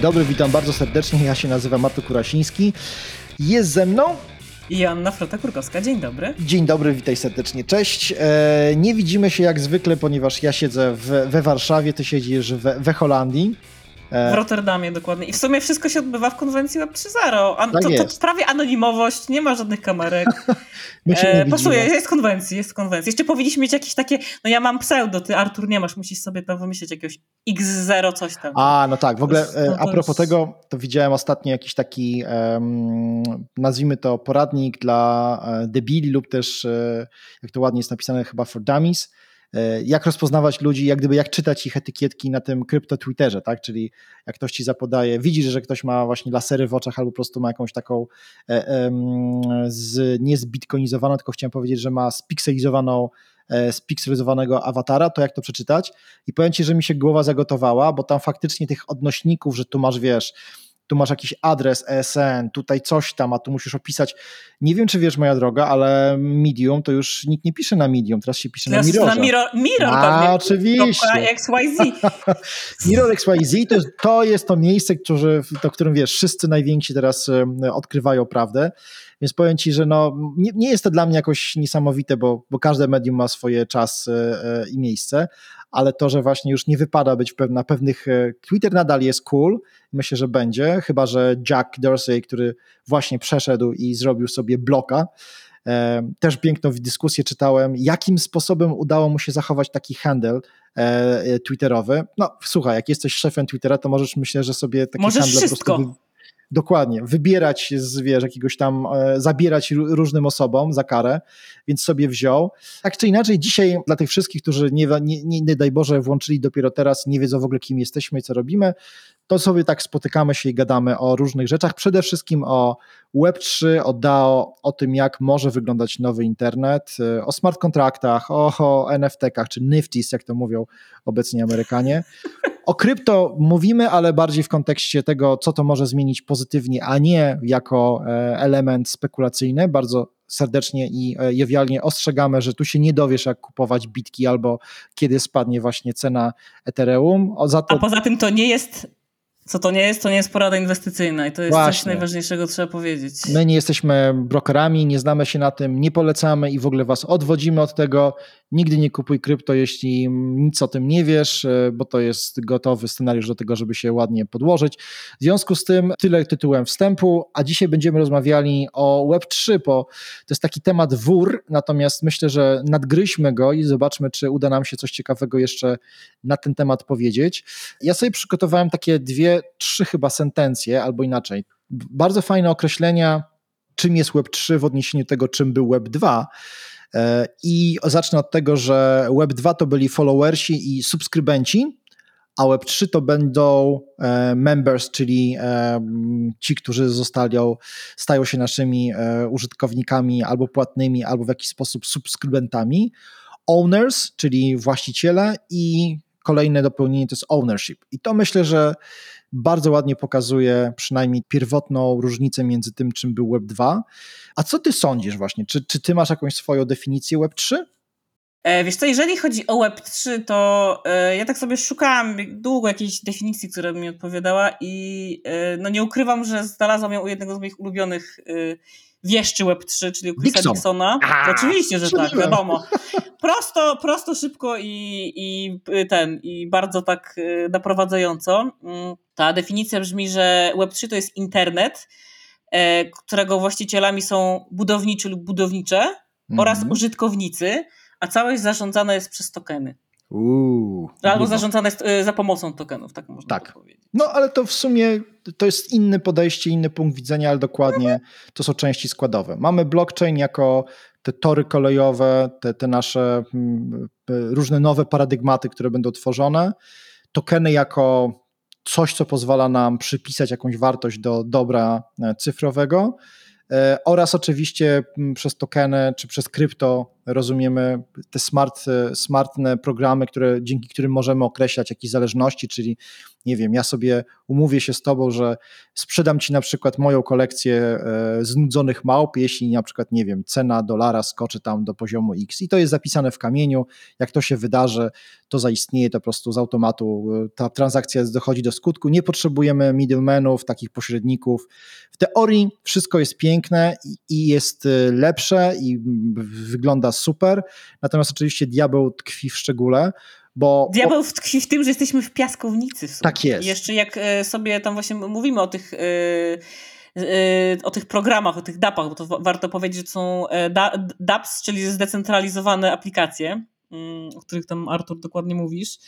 Dzień dobry, witam bardzo serdecznie. Ja się nazywam Marto Kurasiński. Jest ze mną i Joanna Frota-Kurkowska. Dzień dobry. Dzień dobry, witaj serdecznie. Cześć. E, nie widzimy się jak zwykle, ponieważ ja siedzę w, we Warszawie, ty siedzisz we, we Holandii. E, w Rotterdamie dokładnie. I w sumie wszystko się odbywa w konwencji Web 3.0. An- tak to, to prawie anonimowość, nie ma żadnych kamerek. e, pasuje, jest konwencji, jest konwencji. Jeszcze powinniśmy mieć jakieś takie, no ja mam pseudo, ty Artur nie masz, musisz sobie tam wymyślić jakiegoś X0 coś tam. A, no tak, w ogóle no a propos jest... tego, to widziałem ostatnio jakiś taki, um, nazwijmy to poradnik dla e, debili lub też, e, jak to ładnie jest napisane chyba for dummies, E, jak rozpoznawać ludzi, jak gdyby jak czytać ich etykietki na tym krypto Twitterze, tak? Czyli jak ktoś ci zapodaje, widzisz, że ktoś ma właśnie lasery w oczach albo po prostu ma jakąś taką e, z, nie tylko chciałem powiedzieć, że ma spikselizowaną e, spikselizowanego awatara, to jak to przeczytać? I powiem ci, że mi się głowa zagotowała, bo tam faktycznie tych odnośników, że tu masz, wiesz, tu masz jakiś adres ESN, tutaj coś tam, a tu musisz opisać. Nie wiem, czy wiesz, moja droga, ale Medium to już nikt nie pisze na Medium, teraz się pisze teraz na Mirrorze. Na Mirror, Mirror a, oczywiście. XYZ. Mirror XYZ to jest, to jest to miejsce, którzy, to którym wiesz, wszyscy najwięksi teraz odkrywają prawdę. Więc powiem Ci, że no, nie, nie jest to dla mnie jakoś niesamowite, bo, bo każde medium ma swoje czas e, e, i miejsce, ale to, że właśnie już nie wypada być na pewnych. E, Twitter nadal jest cool, myślę, że będzie, chyba że Jack Dorsey, który właśnie przeszedł i zrobił sobie bloka. Też piękną dyskusję czytałem, jakim sposobem udało mu się zachować taki handle twitterowy. No słuchaj, jak jesteś szefem Twittera, to możesz myślę, że sobie taki możesz handle wszystko. po prostu Dokładnie, wybierać z wiesz, jakiegoś tam, e, zabierać różnym osobom za karę, więc sobie wziął. Tak czy inaczej, dzisiaj dla tych wszystkich, którzy nie, nie, nie, nie daj Boże włączyli dopiero teraz, nie wiedzą w ogóle kim jesteśmy i co robimy, to sobie tak spotykamy się i gadamy o różnych rzeczach, przede wszystkim o Web3, o DAO, o tym jak może wyglądać nowy internet, e, o smart kontraktach, o, o NFT-kach, czy NFTs, jak to mówią obecnie Amerykanie. O krypto mówimy, ale bardziej w kontekście tego, co to może zmienić pozytywnie, a nie jako e, element spekulacyjny. Bardzo serdecznie i e, jowialnie ostrzegamy, że tu się nie dowiesz, jak kupować bitki albo kiedy spadnie właśnie cena Ethereum. To... A poza tym to nie jest co to nie jest? To nie jest porada inwestycyjna i to jest Właśnie. coś najważniejszego, trzeba powiedzieć. My nie jesteśmy brokerami, nie znamy się na tym, nie polecamy i w ogóle was odwodzimy od tego. Nigdy nie kupuj krypto, jeśli nic o tym nie wiesz, e, bo to jest gotowy scenariusz do tego, żeby się ładnie podłożyć. W związku z tym tyle tytułem wstępu, a dzisiaj będziemy rozmawiali o Web3, bo to jest taki temat wór, natomiast myślę, że nadgryźmy go i zobaczmy, czy uda nam się coś ciekawego jeszcze na ten temat powiedzieć. Ja sobie przygotowałem takie dwie, trzy chyba sentencje, albo inaczej. Bardzo fajne określenia, czym jest Web3 w odniesieniu do tego, czym był Web2. E, I zacznę od tego, że Web2 to byli followersi i subskrybenci, a Web3 to będą e, members, czyli e, ci, którzy zostali, stają się naszymi użytkownikami albo płatnymi, albo w jakiś sposób subskrybentami. Owners, czyli właściciele i kolejne dopełnienie to jest ownership. I to myślę, że bardzo ładnie pokazuje przynajmniej pierwotną różnicę między tym, czym był Web 2. A co ty sądzisz właśnie? Czy, czy ty masz jakąś swoją definicję Web 3? E, wiesz co, jeżeli chodzi o Web3, to e, ja tak sobie szukałam długo jakiejś definicji, która by mi odpowiadała i e, no nie ukrywam, że znalazłam ją u jednego z moich ulubionych wieszczy Web3, czyli u Chrisa Dixona. Oczywiście, że tak, wiadomo. Prosto, prosto, szybko i, i ten, i bardzo tak naprowadzająco. Mm, ta definicja brzmi, że Web3 to jest internet, którego właścicielami są budowniczy lub budownicze -hmm. oraz użytkownicy, a całość zarządzana jest przez tokeny. Uuu, Albo zarządzane jest y, za pomocą tokenów, tak można tak. powiedzieć. No ale to w sumie to jest inne podejście, inny punkt widzenia, ale dokładnie to są części składowe. Mamy blockchain jako te tory kolejowe, te, te nasze mm, różne nowe paradygmaty, które będą tworzone. Tokeny jako coś, co pozwala nam przypisać jakąś wartość do dobra e, cyfrowego. E, oraz oczywiście mm, przez tokeny czy przez krypto rozumiemy te smart, smartne programy, które, dzięki którym możemy określać jakieś zależności, czyli nie wiem, ja sobie umówię się z tobą, że sprzedam ci na przykład moją kolekcję e, znudzonych małp, jeśli na przykład, nie wiem, cena dolara skoczy tam do poziomu X. I to jest zapisane w kamieniu, jak to się wydarzy, to zaistnieje, to po prostu z automatu. E, ta transakcja dochodzi do skutku, nie potrzebujemy middlemanów, takich pośredników. W teorii wszystko jest piękne i jest e, lepsze i wygląda super, natomiast oczywiście diabeł tkwi w szczególe, bo... Diabeł tkwi w tym, że jesteśmy w piaskownicy. W tak jest. I jeszcze jak e, sobie tam właśnie mówimy o tych e, e, o tych programach, o tych DAP-ach, bo to warto powiedzieć, że to są DAPS, czyli zdecentralizowane aplikacje, o których tam Artur dokładnie mówisz.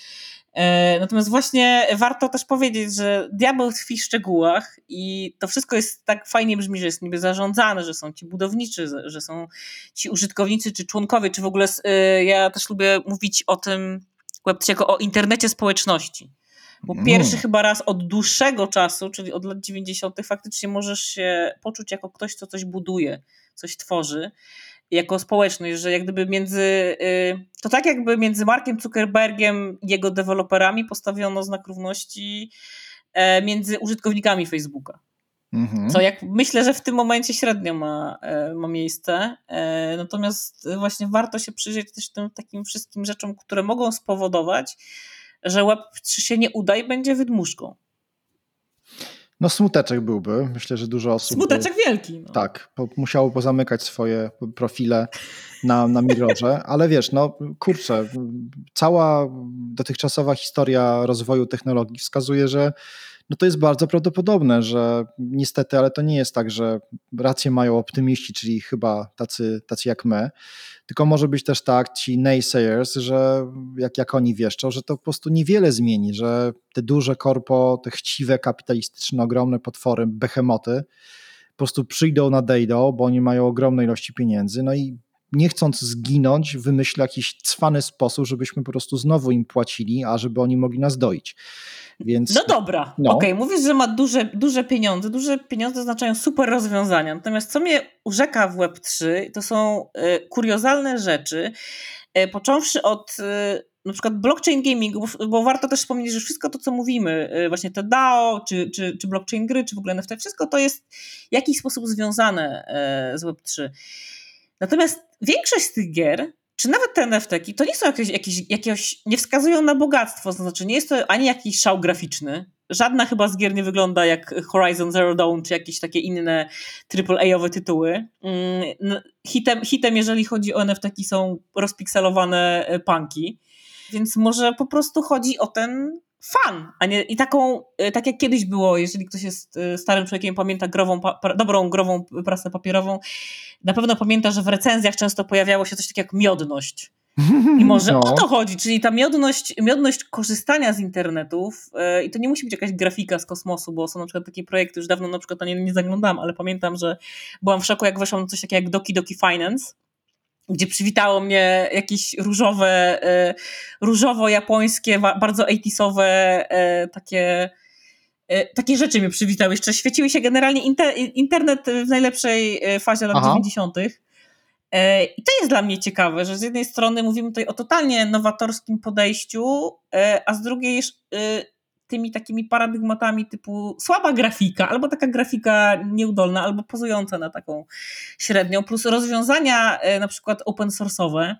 Natomiast właśnie warto też powiedzieć, że diabeł tkwi w szczegółach i to wszystko jest tak fajnie brzmi, że jest niby zarządzane, że są ci budowniczy, że są ci użytkownicy czy członkowie, czy w ogóle ja też lubię mówić o tym, Web3 jako o internecie społeczności. Bo mm. pierwszy chyba raz od dłuższego czasu, czyli od lat 90., faktycznie możesz się poczuć jako ktoś, kto coś buduje, coś tworzy, jako społeczność, że jak gdyby między. Y, to tak jakby między Markiem Zuckerbergiem i jego deweloperami postawiono znak równości e, między użytkownikami Facebooka. Mhm. Co jak myślę, że w tym momencie średnio ma, e, ma miejsce. E, natomiast właśnie warto się przyjrzeć też tym takim wszystkim rzeczom, które mogą spowodować, że Web3 się nie uda i będzie wydmuszką. No smuteczek byłby. Myślę, że dużo osób... Smuteczek by, wielki. No. Tak, po, musiało pozamykać swoje profile na, na Mirrorze, ale wiesz, no kurczę, cała dotychczasowa historia rozwoju technologii wskazuje, że no to jest bardzo prawdopodobne, że niestety, ale to nie jest tak, że rację mają optymiści, czyli chyba tacy, tacy jak my, tylko może być też tak, ci naysayers, że jak, jak oni wieszczą, że to po prostu niewiele zmieni, że te duże korpo, te chciwe, kapitalistyczne, ogromne potwory, behemoty po prostu przyjdą, nadejdą, bo oni mają ogromne ilości pieniędzy, no i nie chcąc zginąć, wymyśla jakiś cwany sposób, żebyśmy po prostu znowu im płacili, a żeby oni mogli nas doić. Więc, no dobra, no. okej, okay. mówisz, że ma duże, duże pieniądze. Duże pieniądze oznaczają super rozwiązania. Natomiast co mnie urzeka w Web3, to są y, kuriozalne rzeczy, y, począwszy od y, na przykład blockchain gaming, bo, bo, warto też wspomnieć, że wszystko to, co mówimy, właśnie te DAO, czy, czy, czy blockchain gry, czy w ogóle NFT, wszystko to jest w jakiś sposób związane z Web3. Natomiast większość z tych gier czy nawet te nft to nie są jakieś, jakieś, jakieś, nie wskazują na bogactwo, to znaczy nie jest to ani jakiś szał graficzny, żadna chyba z gier nie wygląda jak Horizon Zero Dawn, czy jakieś takie inne AAA-owe tytuły. Mm, hitem, hitem, jeżeli chodzi o NFT są rozpikselowane e, punki, więc może po prostu chodzi o ten fan, a nie i taką, e, tak jak kiedyś było, jeżeli ktoś jest e, starym człowiekiem, pamięta grową, dobrą grową prasę papierową, na pewno pamięta, że w recenzjach często pojawiało się coś takiego jak miodność. I może no. o to chodzi, czyli ta miodność, miodność korzystania z internetów yy, i to nie musi być jakaś grafika z kosmosu, bo są na przykład takie projekty, już dawno na przykład na nie nie zaglądałam, ale pamiętam, że byłam w szoku, jak weszłam na coś takiego jak Doki Doki Finance, gdzie przywitało mnie jakieś różowe, yy, różowo-japońskie, bardzo 80 yy, takie takie rzeczy mnie przywitały. Jeszcze świeciły się generalnie inter, internet w najlepszej fazie lat Aha. 90. E, I to jest dla mnie ciekawe, że z jednej strony mówimy tutaj o totalnie nowatorskim podejściu, e, a z drugiej e, tymi takimi paradygmatami typu słaba grafika, albo taka grafika nieudolna, albo pozująca na taką średnią, plus rozwiązania na przykład open source'owe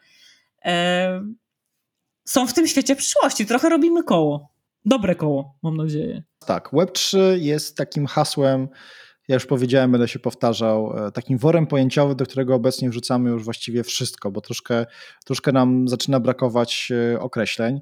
są w tym świecie przyszłości. Trochę robimy koło. Dobre koło, mam nadzieję. Tak, Web3 jest takim hasłem ja już powiedziałem, będę się powtarzał, e, takim worem pojęciowym, do którego obecnie wrzucamy już właściwie wszystko, bo troszkę, troszkę nam zaczyna brakować e, określeń.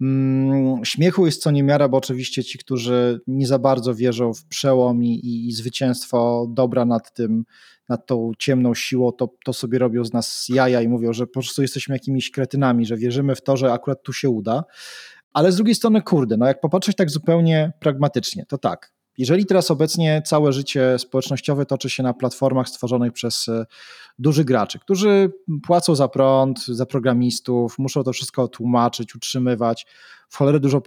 Mm, śmiechu jest co niemiara, bo oczywiście ci, którzy nie za bardzo wierzą w przełom i, i, zwycięstwo dobra nad tym, nad tą ciemną siłą, to, to sobie robią z nas jaja i mówią, że po prostu jesteśmy jakimiś kretynami, że wierzymy w to, że akurat tu się uda. Ale z drugiej strony, kurde, no jak popatrzeć tak zupełnie pragmatycznie, to tak, jeżeli teraz obecnie całe życie społecznościowe toczy się na platformach stworzonych przez e, dużych graczy, którzy płacą za prąd, za programistów, muszą to wszystko tłumaczyć, utrzymywać, w cholerę dużo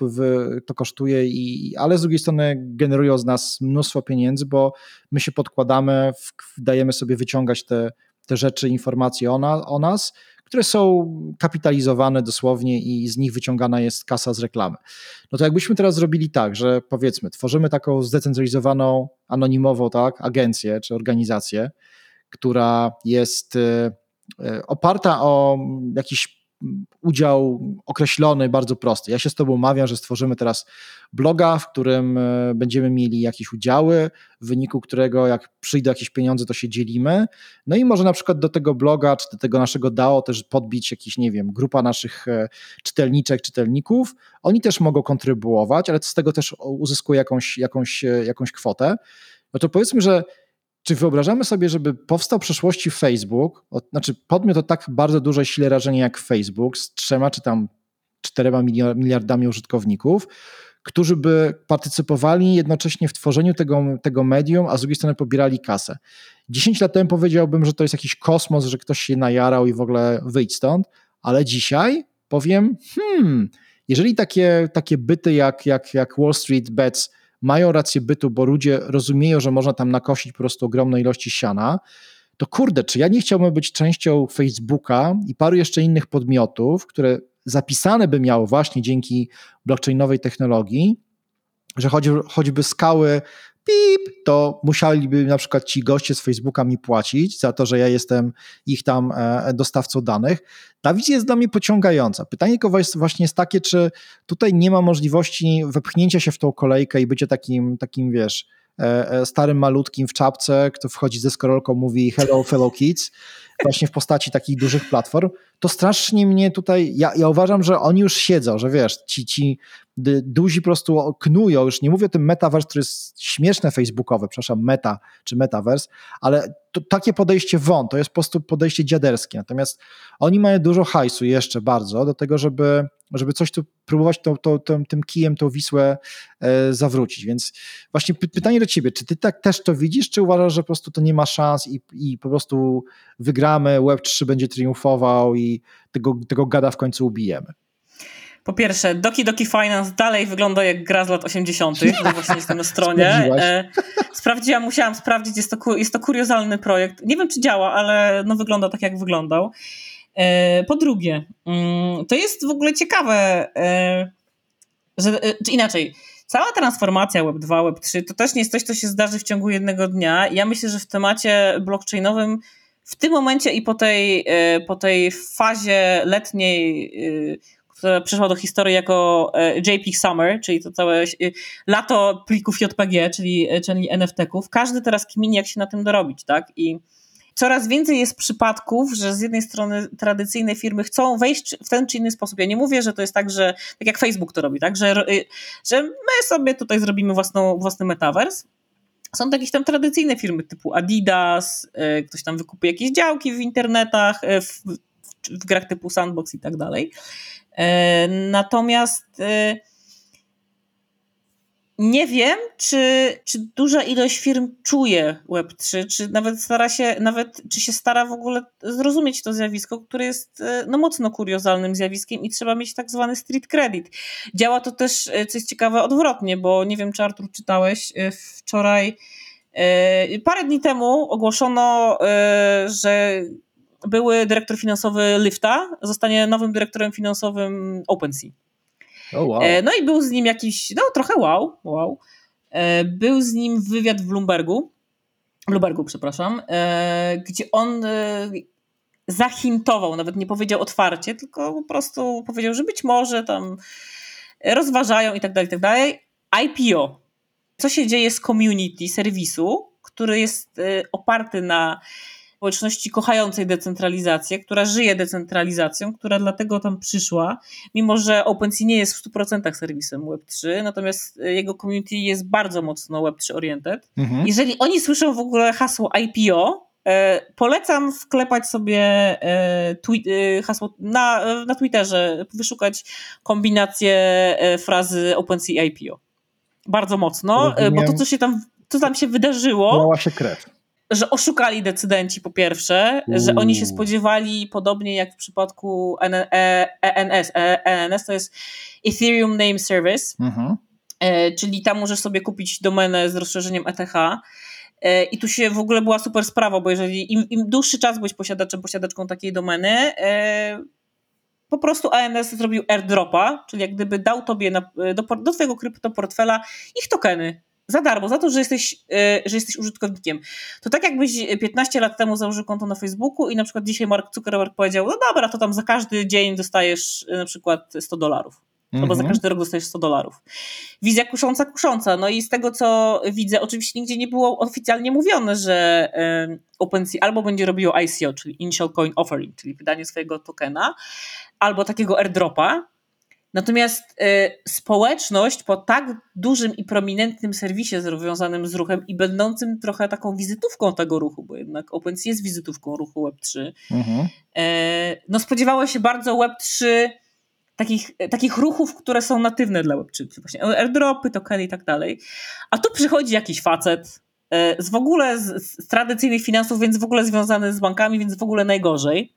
to kosztuje, i, ale z drugiej strony generują z nas mnóstwo pieniędzy, bo my się podkładamy, dajemy sobie wyciągać te, te rzeczy, informacje o, na, o nas, które są kapitalizowane dosłownie i z nich wyciągana jest kasa z reklamy. No to jakbyśmy teraz zrobili tak, że powiedzmy, tworzymy taką zdecentralizowaną, anonimową tak, agencję czy organizację, która jest e, e, oparta o jakiś udział określony, bardzo prosty. Ja się z Tobą umawiam, że stworzymy teraz bloga, w którym e, będziemy mieli jakieś udziały, w wyniku którego jak przyjdą jakieś pieniądze, to się dzielimy. No i może na przykład do tego bloga, czy do tego naszego DAO też podbić jakiś, nie wiem, grupa naszych e, czytelniczek, czytelników. Oni też mogą kontrybuować, ale z tego też uzyskuje jakąś, jakąś, e, jakąś kwotę. No to powiedzmy, że czy wyobrażamy sobie, żeby powstał w przyszłości Facebook, o, znaczy podmiot o tak bardzo dużej sile rażenia jak Facebook, z trzema czy tam czterema miliardami użytkowników, którzy by partycypowali jednocześnie w tworzeniu tego, tego medium, a z drugiej strony pobierali kasę. 10 lat temu powiedziałbym, że to jest jakiś kosmos, że ktoś się najarał i w ogóle wyjdź stąd, ale dzisiaj powiem, hmm, jeżeli takie, takie byty jak, jak, jak Wall Street Bets mają rację bytu, bo ludzie rozumieją, że można tam nakosić po prostu ogromne ilości siana, to kurde, czy ja nie chciałbym być częścią Facebooka i paru jeszcze innych podmiotów, które zapisane by miały właśnie dzięki blockchainowej technologii, że choć, choćby skały pip, to musieliby na przykład ci goście z Facebooka mi płacić za to, że ja jestem ich tam e, dostawcą danych. Ta wizja jest dla mnie pociągająca. Pytanie tylko właśnie jest takie, czy tutaj nie ma możliwości wepchnięcia się w tą kolejkę i bycia takim, takim wiesz, e, e, starym malutkim w czapce, kto wchodzi ze skorolką, mówi hello fellow kids, właśnie w postaci takich dużych platform, to strasznie mnie tutaj, ja, ja uważam, że oni już siedzą, że wiesz, ci, ci duzi po prostu knują, już nie mówię o tym metaverse, który jest śmieszne facebookowe, przepraszam, meta czy metaverse, ale to, takie podejście won, to jest po prostu podejście dziaderskie, natomiast oni mają dużo hajsu jeszcze bardzo do tego, żeby, żeby coś tu próbować to, to, to, tym kijem tą Wisłę e, zawrócić, więc właśnie py, pytanie do ciebie, czy ty tak też to widzisz, czy uważasz, że po prostu to nie ma szans i, i po prostu wygramy, Web3 będzie triumfował i tego, tego gada w końcu ubijemy? Po pierwsze, Doki Doki Finance dalej wygląda jak gra z lat 80., bo właśnie jestem na stronie. E, sprawdziłam, musiałam sprawdzić, jest to, jest to kuriozalny projekt. Nie wiem, czy działa, ale no wygląda tak, jak wyglądał. E, po drugie, mm, to jest w ogóle ciekawe, e, że, czy inaczej, cała transformacja Web 2, Web 3 to też nie jest coś, co się zdarzy w ciągu jednego dnia. Ja myślę, że w temacie blockchainowym w tym momencie i po tej, po tej fazie letniej która przeszła do historii jako e, JPEG Summer, czyli to całe e, lato plików JPG, czyli, e, czyli NFT-ków. Każdy teraz kminie, jak się na tym dorobić, tak? I coraz więcej jest przypadków, że z jednej strony tradycyjne firmy chcą wejść w ten czy inny sposób. Ja nie mówię, że to jest tak, że tak jak Facebook to robi, tak? Że, że my sobie tutaj zrobimy własną, własny metavers. Są jakieś tam tradycyjne firmy typu Adidas, ktoś tam wykupuje jakieś działki w internetach, w, w grach typu Sandbox i tak dalej. E, natomiast e, nie wiem, czy, czy duża ilość firm czuje Web3, czy nawet stara się, nawet czy się stara w ogóle zrozumieć to zjawisko, które jest e, no, mocno kuriozalnym zjawiskiem i trzeba mieć tak zwany street credit. Działa to też, co jest ciekawe, odwrotnie, bo nie wiem, czy Artur czytałeś wczoraj, parę dni temu ogłoszono, że były dyrektor finansowy Lyfta, zostanie nowym dyrektorem finansowym OpenSea. Oh, wow. No i był z nim jakiś, no trochę wow, wow. E, był z nim wywiad w Bloombergu, Bloombergu, przepraszam, e, gdzie on zahintował, nawet nie powiedział otwarcie, tylko po prostu powiedział, że być może tam rozważają i tak dalej, i tak dalej. IPO. Co się dzieje z community serwisu, który jest oparty na społeczności kochającej decentralizację, która żyje decentralizacją, która dlatego tam przyszła, mimo że OpenSea nie jest w 100% serwisem Web3, natomiast jego community jest bardzo mocno Web3 oriented. Mhm. Jeżeli oni słyszą w ogóle hasło IPO, e, polecam wklepać sobie e, e, hasło na, na Twitterze, wyszukać kombinację frazy OpenSea IPO. Bardzo mocno, Rozumiem. bo to, co się tam, co tam się wydarzyło. Mała się krew że oszukali decydenci po pierwsze, Uuu. że oni się spodziewali, podobnie jak w przypadku ENS, ENS e, to jest Ethereum Name Service, mhm. E, czyli tam możesz sobie kupić domenę z rozszerzeniem ETH I tu się w ogóle była super sprawa, bo jeżeli im, im dłuższy czas byłeś posiadaczem, posiadaczką takiej domeny, po prostu ANS zrobił airdropa, czyli jak gdyby dał tobie na, do, do twojego kryptoportfela ich tokeny za darmo, za to, że jesteś, e, że jesteś użytkownikiem. To tak jakbyś 15 lat temu założył konto na Facebooku i na przykład dzisiaj Mark Zuckerberg powiedział, no dobra, to tam za każdy dzień dostajesz e, na przykład 100 dolarów. Albo za mhm. każdy rok dostajesz 100 dolarów. Wizja kusząca, kusząca. No i z tego, co widzę, oczywiście nigdzie nie było oficjalnie mówione, że OpenSea albo będzie robiło ICO, czyli Initial Coin Offering, czyli wydanie swojego tokena, albo takiego airdropa, Natomiast y, społeczność po tak dużym i prominentnym serwisie związanym z ruchem i będącym trochę taką wizytówką tego ruchu, bo jednak OpenSea jest wizytówką ruchu Web3, mhm. y, no spodziewała się bardzo Web3 takich, takich ruchów, które są natywne dla Web3, właśnie airdropy, tokeny i tak dalej. A tu przychodzi jakiś facet y, z w ogóle z, z tradycyjnych finansów, więc w ogóle związany z bankami, więc w ogóle najgorzej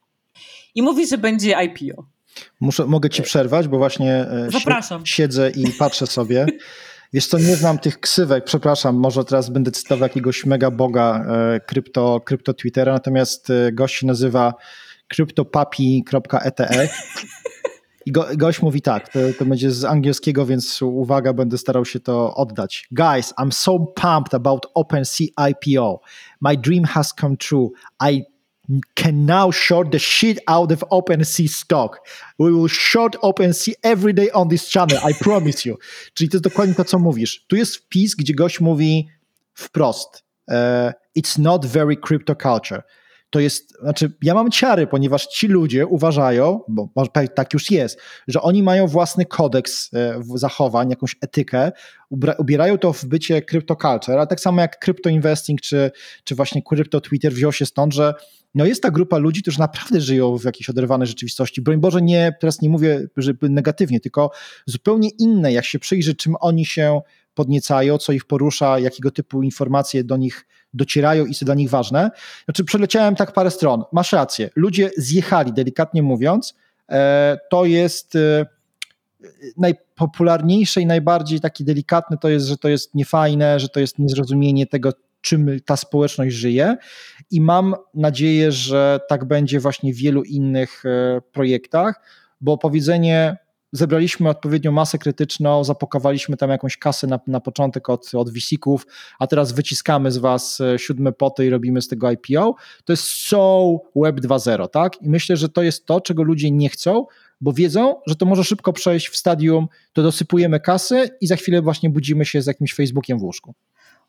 i mówi, że będzie IPO. Muszę, mogę ci przerwać, bo właśnie e, Zapraszam. siedzę i patrzę sobie. Wiesz co, nie znam tych ksywek, przepraszam, może teraz będę cytował jakiegoś mega boga e, krypto, krypto Twittera, natomiast e, gość się nazywa kryptopapi.ete i go, gość mówi tak, to, to będzie z angielskiego, więc uwaga, będę starał się to oddać. Guys, I'm so pumped about OpenSea IPO. My dream has come true. I can now short the shit out of OpenSea stock. We will short OpenSea every day on this channel, I promise you. Czyli to jest dokładnie to, co mówisz. Tu jest wpis, gdzie gość mówi wprost. Uh, it's not very crypto culture to jest, znaczy ja mam ciary, ponieważ ci ludzie uważają, bo tak już jest, że oni mają własny kodeks e, zachowań, jakąś etykę, ubierają to w bycie cryptoculture, ale tak samo jak crypto investing czy, czy właśnie crypto Twitter wziął się stąd, że no jest ta grupa ludzi, którzy naprawdę żyją w jakiejś oderwanej rzeczywistości. Broń Boże, nie, teraz nie mówię żeby negatywnie, tylko zupełnie inne, jak się przyjrzy, czym oni się podniecają, co ich porusza, jakiego typu informacje do nich docierają i są dla nich ważne. Znaczy, przeleciałem tak parę stron. Masz rację. Ludzie zjechali, delikatnie mówiąc. E, to jest e, najpopularniejsze i najbardziej taki delikatny to jest, że to jest niefajne, że to jest niezrozumienie tego, czym ta społeczność żyje. I mam nadzieję, że tak będzie właśnie w wielu innych e, projektach, bo powiedzenie zebraliśmy odpowiednią masę krytyczną, zapakowaliśmy tam jakąś kasę na, na początek od, od VC-ków, a teraz wyciskamy z was e, siódme poty i robimy z tego IPO, to jest so Web 2.0, tak? I myślę, że to jest to, czego ludzie nie chcą, bo wiedzą, że to może szybko przejść w stadium, to dosypujemy kasy i za chwilę właśnie budzimy się z jakimś Facebookiem w łóżku.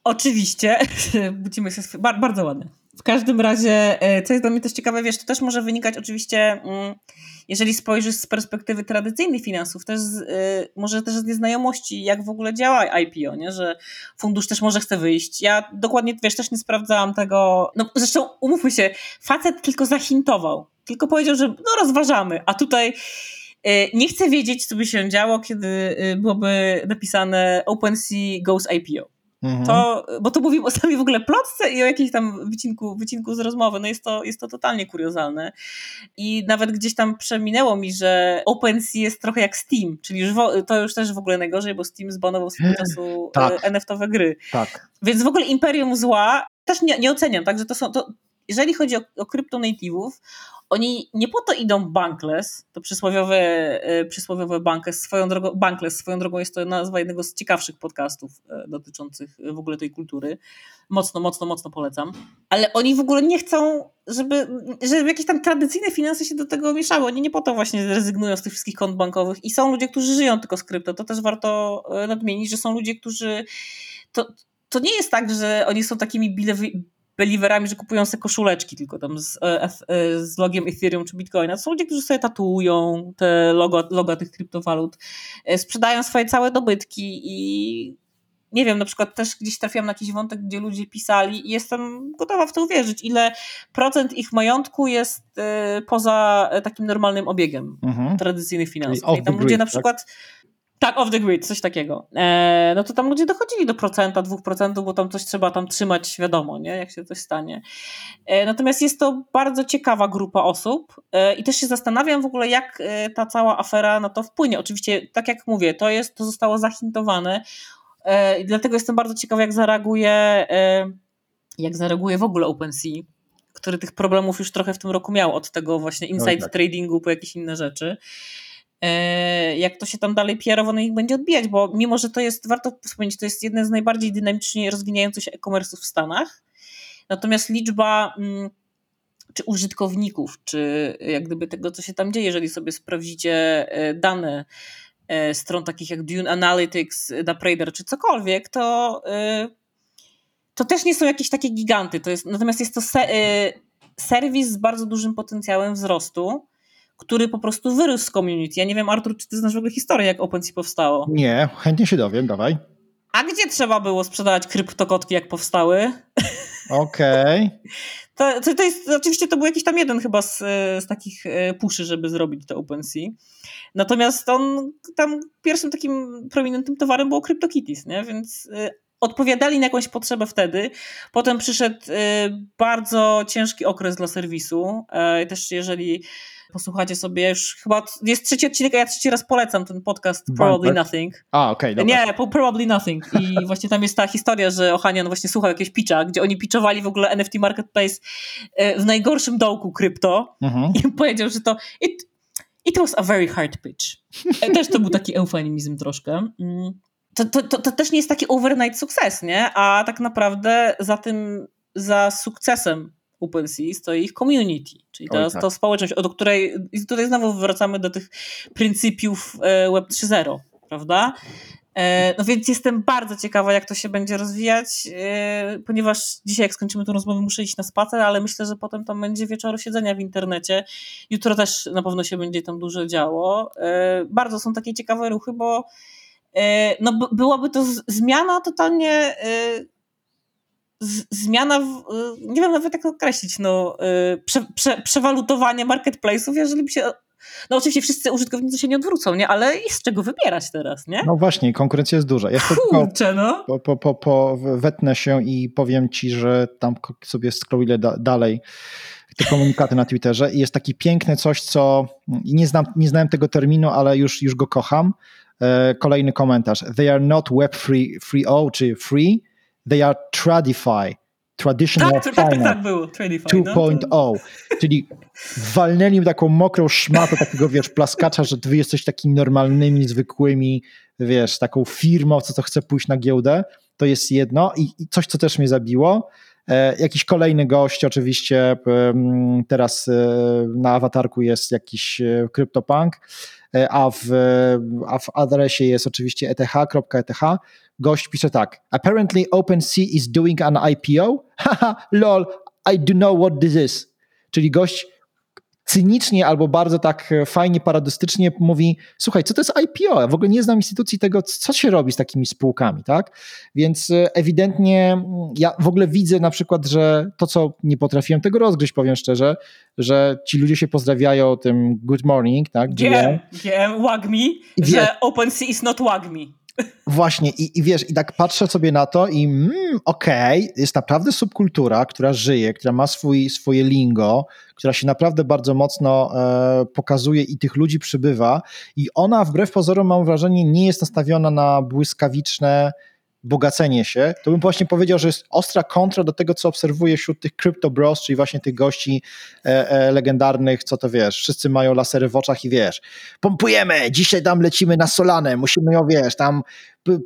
Oczywiście, budzimy się, bardzo ładnie. W każdym razie, e, co jest dla mnie też ciekawe, wiesz, to też może wynikać oczywiście, mm, jeżeli spojrzysz z perspektywy tradycyjnych finansów, też z, e, może też z nieznajomości, jak w ogóle działa IPO, nie? że fundusz też może chce wyjść. Ja dokładnie, wiesz, też nie sprawdzałam tego, no zresztą umówmy się, facet tylko zahintował, tylko powiedział, że no rozważamy, a tutaj e, nie chcę wiedzieć, co by się działo, kiedy byłoby napisane OpenSea goes IPO. Mhm. To, bo tu mówimy o samej w ogóle plotce i o jakimś tam wycinku, wycinku z rozmowy. No jest to, jest to totalnie kuriozalne. I nawet gdzieś tam przeminęło mi, że OpenSea jest trochę jak Steam, czyli już wo, to już też w ogóle najgorzej, bo Steam zbanował swego czasu tak. NFT-owe gry. Tak. Więc w ogóle Imperium Zła też nie, nie oceniam, także to są, to, jeżeli chodzi o, o oni nie po to idą bankless, to przysłowiowe, e, przysłowiowe bankless swoją drogą, bankless swoją drogą jest to nazwa jednego z ciekawszych podcastów e, dotyczących w ogóle tej kultury. Mocno, mocno, mocno polecam. Ale oni w ogóle nie chcą, żeby, żeby jakieś tam tradycyjne finanse się do tego mieszały. Oni nie po to właśnie rezygnują z tych wszystkich kont bankowych i są ludzie, którzy żyją tylko z krypto. To też warto nadmienić, że są ludzie, którzy to, to nie jest tak, że oni są takimi believerami, że kupują sobie koszuleczki tylko tam z, e, e, z logiem Ethereum czy Bitcoina. To są ludzie, którzy sobie tatuują te logo, logo tych kryptowalut, e, sprzedają swoje całe dobytki i nie wiem, na przykład też gdzieś trafiłam na jakiś wątek, gdzie ludzie pisali i jestem gotowa w to uwierzyć, ile procent ich majątku jest poza takim normalnym obiegiem mhm. tradycyjnych finansów. I tam ludzie na tak? przykład tak? Tak, off the grid, coś takiego. E, no to tam ludzie dochodzili do procenta, dwóch procentów, bo tam coś trzeba tam trzymać, wiadomo, nie, jak się coś stanie. E, natomiast jest to bardzo ciekawa grupa osób e, i też się zastanawiam w ogóle, jak e, ta cała afera na to wpłynie. Oczywiście, tak jak mówię, to jest, to zostało zahintowane e, i dlatego jestem bardzo ciekawa, jak zareaguje e, jak zareaguje w ogóle OpenSea, który tych problemów już trochę w tym roku miał, od tego właśnie inside tak. tradingu po jakieś inne rzeczy. E, jak to się tam dalej PR-owo na nich będzie odbijać, bo mimo, że to jest, warto wspomnieć, to jest jeden z najbardziej dynamicznie rozwijających się e-commerce'ów w Stanach, natomiast liczba mm, czy użytkowników, czy jak gdyby tego, co się tam dzieje, jeżeli sobie sprawdzicie e, dane e, stron takich jak Dune Analytics, Daprader czy cokolwiek, to, to też nie są jakieś takie giganty. To jest, natomiast jest to serwis z bardzo dużym potencjałem wzrostu, który po prostu wyrósł z community. Ja nie wiem, Artur, czy ty znasz w ogóle historię, jak OpenSea powstało? Nie, chętnie się dowiem, dawaj. A gdzie trzeba było sprzedawać kryptokotki, jak powstały? Okej. Okay. To, to, to, jest, oczywiście to był jakiś tam jeden chyba z, z takich e, puszy, żeby zrobić to OpenSea. Natomiast on tam pierwszym takim prominentnym towarem było CryptoKitties, nie? Więc e, odpowiadali na jakąś potrzebę wtedy. Potem przyszedł e, bardzo ciężki okres dla serwisu. Też jeżeli posłuchacie sobie już chyba, jest trzeci odcinek, a ja trzeci raz polecam ten podcast Probably Nothing. A, okej, okay, Nie, Probably Nothing i właśnie tam jest ta historia, że Ohanian właśnie słuchał jakiegoś pitcha, gdzie oni pitchowali w ogóle NFT Marketplace e, w najgorszym dołku krypto mhm. i powiedział, że to it, it was a very hard pitch. E, też to był taki eufemizm troszkę. Mm. To, to, to, to też nie jest taki overnight sukces, nie? A tak naprawdę za tym, za sukcesem OpenSea stoi ich community, czyli to, tak. to społeczność, do której, i tutaj znowu wracamy do tych pryncypiów e, Web 3.0, prawda? E, no więc jestem bardzo ciekawa, jak to się będzie rozwijać, e, ponieważ dzisiaj, jak skończymy tę rozmowę, muszę iść na spacer, ale myślę, że potem tam będzie wieczór siedzenia w internecie. Jutro też na pewno się będzie tam dużo działo. Bardzo są takie ciekawe ruchy, bo no, byłaby to zmiana totalnie zmiana, w, y, nie wiem nawet jak to określić, no, y, prze, prze, przewalutowanie marketplace'ów, jeżeli by się no oczywiście wszyscy użytkownicy się nie odwrócą, nie? ale jest z czego wybierać teraz, nie? No właśnie, konkurencja jest duża. Ja Kurczę, no. Po, po, po, po, wetnę się i powiem ci, że tam sobie scrolluję da, dalej te komunikaty na Twitterze i jest taki piękne coś, co nie, znam, nie znałem tego terminu, ale już, już go kocham. E, kolejny komentarz. They are not web free, free o, czy free, they are Tradify, Traditional tak, tak, tak, tak było, 2.0, no, czyli walnęli taką mokrą szmatę takiego, wiesz, plaskacza, że wy jesteś takimi normalnymi, zwykłymi, wiesz, taką firmą, co to chce pójść na giełdę, to jest jedno. I, i coś, co też mnie zabiło, e, jakiś kolejny gość, oczywiście teraz e, na awatarku jest jakiś e, CryptoPunk, a w, a w adresie jest oczywiście eth.eth, gość pisze tak. Apparently OpenSea is doing an IPO? Haha, lol, I do know what this is. Czyli gość cynicznie albo bardzo tak fajnie, paradystycznie mówi, słuchaj, co to jest IPO? Ja w ogóle nie znam instytucji tego, co się robi z takimi spółkami, tak? Więc e, ewidentnie ja w ogóle widzę na przykład, że to, co nie potrafiłem tego rozgryźć, powiem szczerze, że ci ludzie się pozdrawiają tym good morning, tak? GM, GM, WAGMI, że OpenSea is not WAGMI. Właśnie i, i wiesz, i tak patrzę sobie na to i mm, okej, okay, jest naprawdę subkultura, która żyje, która ma swój, swoje lingo, która się naprawdę bardzo mocno e, pokazuje i tych ludzi przybywa i ona wbrew pozorom mam wrażenie nie jest nastawiona na błyskawiczne bogacenie się, to bym właśnie powiedział, że jest ostra kontra do tego, co obserwuję wśród tych crypto bros, czyli właśnie tych gości e, e, legendarnych, co to wiesz, wszyscy mają lasery w oczach i wiesz, pompujemy, dzisiaj tam lecimy na Solanę, musimy ją, wiesz, tam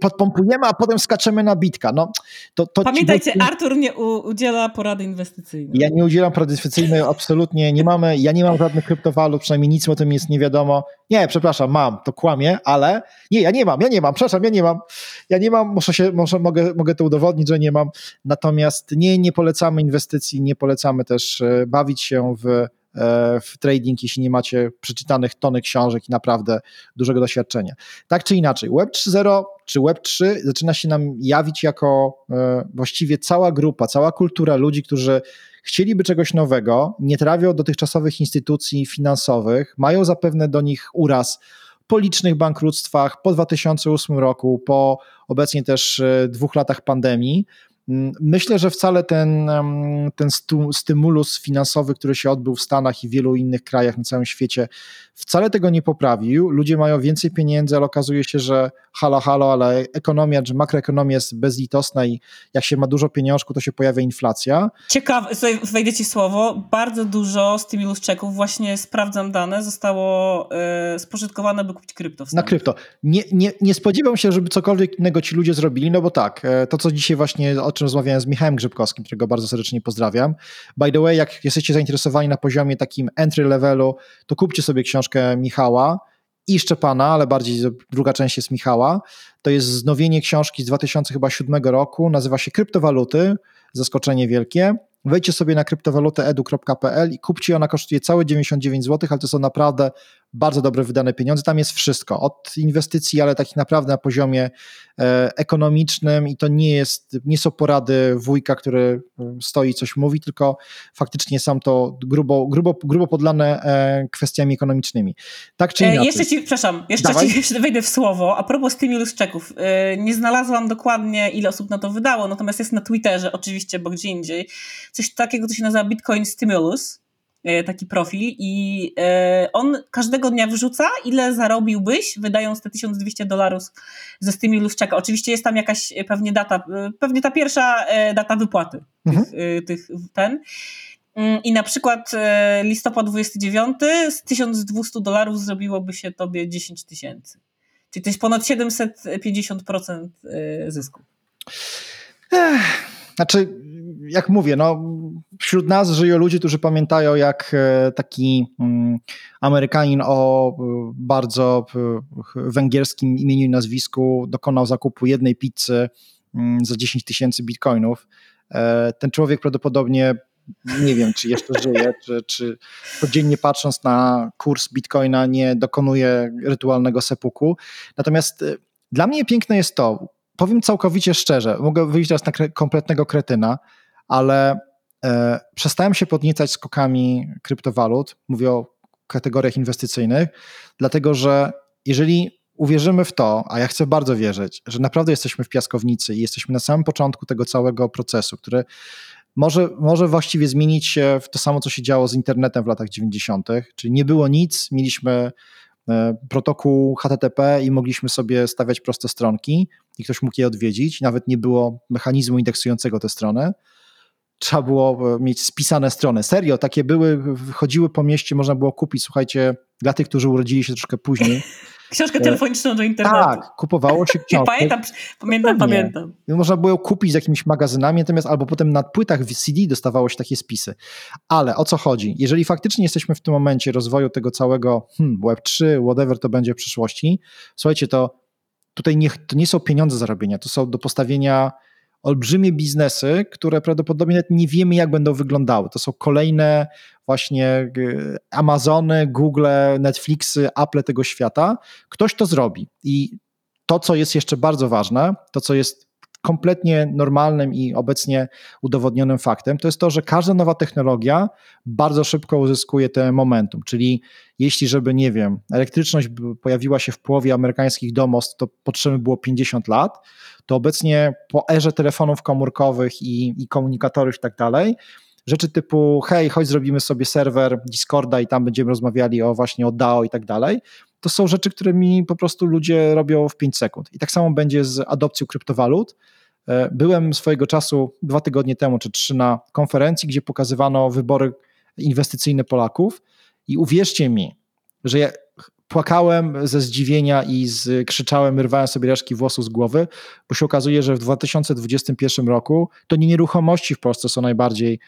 podpompujemy, a potem skaczemy na bitka. No, to, to Pamiętajcie, ci... Artur nie udziela porady inwestycyjnej. Ja nie udzielam porady inwestycyjnej, absolutnie nie mamy, ja nie mam żadnych kryptowalut, przynajmniej nic o tym jest nie wiadomo. Nie, przepraszam, mam, to kłamie, ale nie, ja nie mam, ja nie mam, przepraszam, ja nie mam, ja nie mam, muszę się, może mogę, mogę to udowodnić, że nie mam, natomiast nie, nie polecamy inwestycji, nie polecamy też e, bawić się w w trading, jeśli nie macie przeczytanych tony książek i naprawdę dużego doświadczenia. Tak czy inaczej, Web 3.0 czy Web 3 zaczyna się nam jawić jako e, właściwie cała grupa, cała kultura ludzi, którzy chcieliby czegoś nowego, nie trawią dotychczasowych instytucji finansowych, mają zapewne do nich uraz po licznych bankructwach, po 2008 roku, po obecnie też e, dwóch latach pandemii myślę, że wcale ten, ten stymulus finansowy, który się odbył w Stanach i wielu innych krajach na całym świecie, wcale tego nie poprawił. Ludzie mają więcej pieniędzy, ale okazuje się, że halo, halo, ale ekonomia, czy makroekonomia jest bezlitosna i jak się ma dużo pieniążku, to się pojawia inflacja. Ciekawe, wejdę ci słowo, bardzo dużo stimulus czeków, właśnie sprawdzam dane, zostało y, spożytkowane, by kupić krypto. Na krypto. Nie, nie, nie spodziewam się, żeby cokolwiek innego ci ludzie zrobili, no bo tak, e, to co dzisiaj właśnie, czym rozmawiałem z Michałem Grzybkowskim, którego bardzo serdecznie pozdrawiam. By the way, jak jesteście zainteresowani na poziomie takim entry levelu, to kupcie sobie książkę Michała i Szczepana, ale bardziej druga część jest Michała. To jest znowienie książki z 2007 roku, nazywa się Kryptowaluty, zaskoczenie wielkie. Wejdźcie sobie na kryptowalutę.edu.pl i kupcie, ona kosztuje całe 99 zł, ale to są naprawdę bardzo dobre wydane pieniądze. Tam jest wszystko, od inwestycji, ale takich naprawdę na poziomie e, ekonomicznym i to nie, jest, nie są porady wujka, który e, stoi i coś mówi, tylko faktycznie są to grubo, grubo, grubo podlane e, kwestiami ekonomicznymi. Tak czy inaczej. Jeszcze ci, przepraszam, jeszcze Dawaj. ci wejdę w słowo. A propos stimulus czeków. Nie znalazłam dokładnie, ile osób na to wydało, natomiast jest na Twitterze oczywiście, bo gdzie indziej, coś takiego, co się nazywa Bitcoin Stimulus E, taki profil i e, on każdego dnia wrzuca, ile zarobiłbyś, wydając te 1200 dolarów ze Stimulus czeka. Oczywiście jest tam jakaś pewnie data, e, pewnie ta pierwsza data wypłaty mhm. tych, tych, ten. Mm, I na przykład listopad 29 z 1200 dolarów zrobiłoby się tobie 10 tysięcy. Czyli to jest ponad 750% zysku. Ech, znaczy, jak mówię, no, wśród nas żyją ludzie, którzy pamiętają, jak e, taki mm, Amerykanin o e, bardzo e, węgierskim imieniu i nazwisku dokonał zakupu jednej pizzy mm, za 10 tysięcy bitcoinów. Ten człowiek prawdopodobnie nie wiem, czy jeszcze żyje, czy, czy codziennie patrząc na kurs bitcoina nie dokonuje rytualnego sepuku. Natomiast dla mnie piękne jest to, powiem całkowicie szczerze, mogę wyjść teraz na kompletnego kretyna, ale przestałem się podniecać skokami kryptowalut, mówię o kategoriach inwestycyjnych, dlatego że jeżeli uwierzymy w to, a ja chcę bardzo wierzyć, że naprawdę jesteśmy w piaskownicy i jesteśmy na samym początku tego całego procesu, który może, może właściwie zmienić się w to samo, co się działo z internetem w latach 90., czyli nie było nic, mieliśmy e, protokół HTTP i mogliśmy sobie stawiać proste stronki i ktoś mógł je odwiedzić, nawet nie było mechanizmu indeksującego tę stronę trzeba było e, mieć spisane strony. Serio, takie były, chodziły po mieście, można było kupić, słuchajcie, dla tych, którzy urodzili się troszkę później. Książkę telefoniczną do internetu. Tak, kupowało się książkę. pamiętam, pamiętam, pamiętam. Można było ją kupić z jakimiś magazynami, natomiast albo potem na płytach w CD dostawało się takie spisy. Ale o co chodzi? Jeżeli faktycznie jesteśmy w tym momencie rozwoju tego całego hmm, Web3, whatever to będzie w przyszłości, słuchajcie, to tutaj nie, to nie są pieniądze zarobienia, to są do postawienia olbrzymie biznesy, które prawdopodobnie nawet nie wiemy, jak będą wyglądały. To są kolejne właśnie e, Amazony, Google, Netflixy, Apple tego świata. Ktoś to zrobi. I to, co jest jeszcze bardzo ważne, to, co jest kompletnie normalnym i obecnie udowodnionym faktem, to jest to, że każda nowa technologia bardzo szybko uzyskuje te momentum. Czyli jeśli, żeby, nie wiem, elektryczność pojawiła się w połowie amerykańskich domostw, to potrzeby było 50 lat, to obecnie po erze telefonów komórkowych i, i komunikatorów i tak dalej, rzeczy typu hej, chodź zrobimy sobie serwer Discorda i tam będziemy rozmawiali o właśnie o DAO i tak dalej, to są rzeczy, które mi po prostu ludzie robią w 5 sekund. I tak samo będzie z adopcją kryptowalut. E, byłem swojego czasu dwa tygodnie temu czy trzy na konferencji, gdzie pokazywano wybory inwestycyjne Polaków i uwierzcie mi, że ja płakałem ze zdziwienia i z, krzyczałem, rywałem sobie reszki włosów z głowy, bo się okazuje, że w 2021 roku to nie nieruchomości w Polsce są najbardziej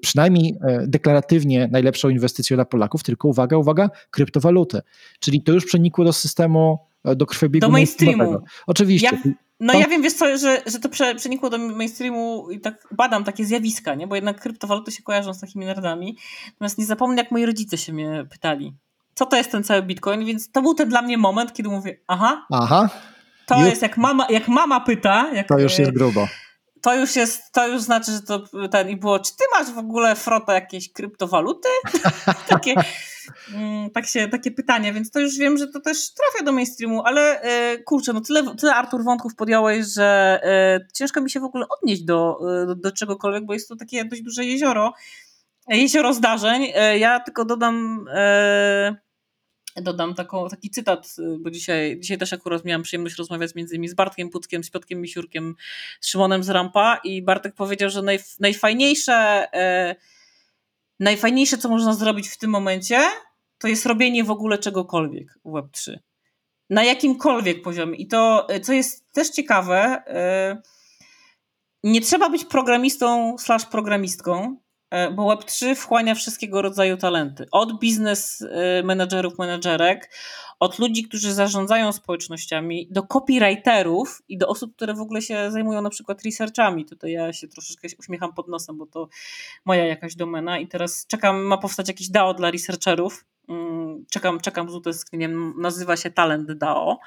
przynajmniej e, deklaratywnie najlepszą inwestycją dla Polaków, tylko uwaga, uwaga, kryptowaluty. Czyli to już przenikło do systemu, e, do krwiobiegu. Do mainstreamu. Oczywiście. Ja, no to... ja wiem, wiesz co, że, że to przenikło do mainstreamu i tak badam takie zjawiska, nie? bo jednak kryptowaluty się kojarzą z takimi nerdami. Natomiast nie zapomnę, jak moi rodzice się mnie pytali co to jest ten cały Bitcoin, więc to był ten dla mnie moment, kiedy mówię, aha, aha. to jest jak mama, jak mama pyta. Jak, to już jest grubo. To już jest, to już znaczy, że to ten i było, czy ty masz w ogóle frota jakieś kryptowaluty? Takie, mm, tak się, takie pytanie, więc to już wiem, że to też trafia do mainstreamu, ale e, kurczę, no tyle, tyle Artur wątków podjąłeś, że e, ciężko mi się w ogóle odnieść do, e, do, do czegokolwiek, bo jest to takie dość duże jezioro, jezioro zdarzeń. Ja tylko dodam dodam taką, taki cytat, bo dzisiaj, dzisiaj też akurat miałam przyjemność rozmawiać między innymi z Bartkiem Puckiem, z Piotkiem Misiurkiem, z Szymonem z Rampa i Bartek powiedział, że naj, najfajniejsze, e, najfajniejsze, co można zrobić w tym momencie, to jest robienie w ogóle czegokolwiek w Web3. Na jakimkolwiek poziomie. I to, co jest też ciekawe, e, nie trzeba być programistą slash programistką, E, bo Web3 wchłania wszystkiego rodzaju talenty. Od biznes e, menedżerów, menedżerek, od ludzi, którzy zarządzają społecznościami, do copywriterów i do osób, które w ogóle się zajmują na przykład researchami. Tutaj ja się troszeczkę uśmiecham pod nosem, bo to moja jakaś domena i teraz czekam, ma powstać jakiś DAO dla researcherów. Mm, czekam, czekam z utęsknieniem, nazywa się Talent DAO.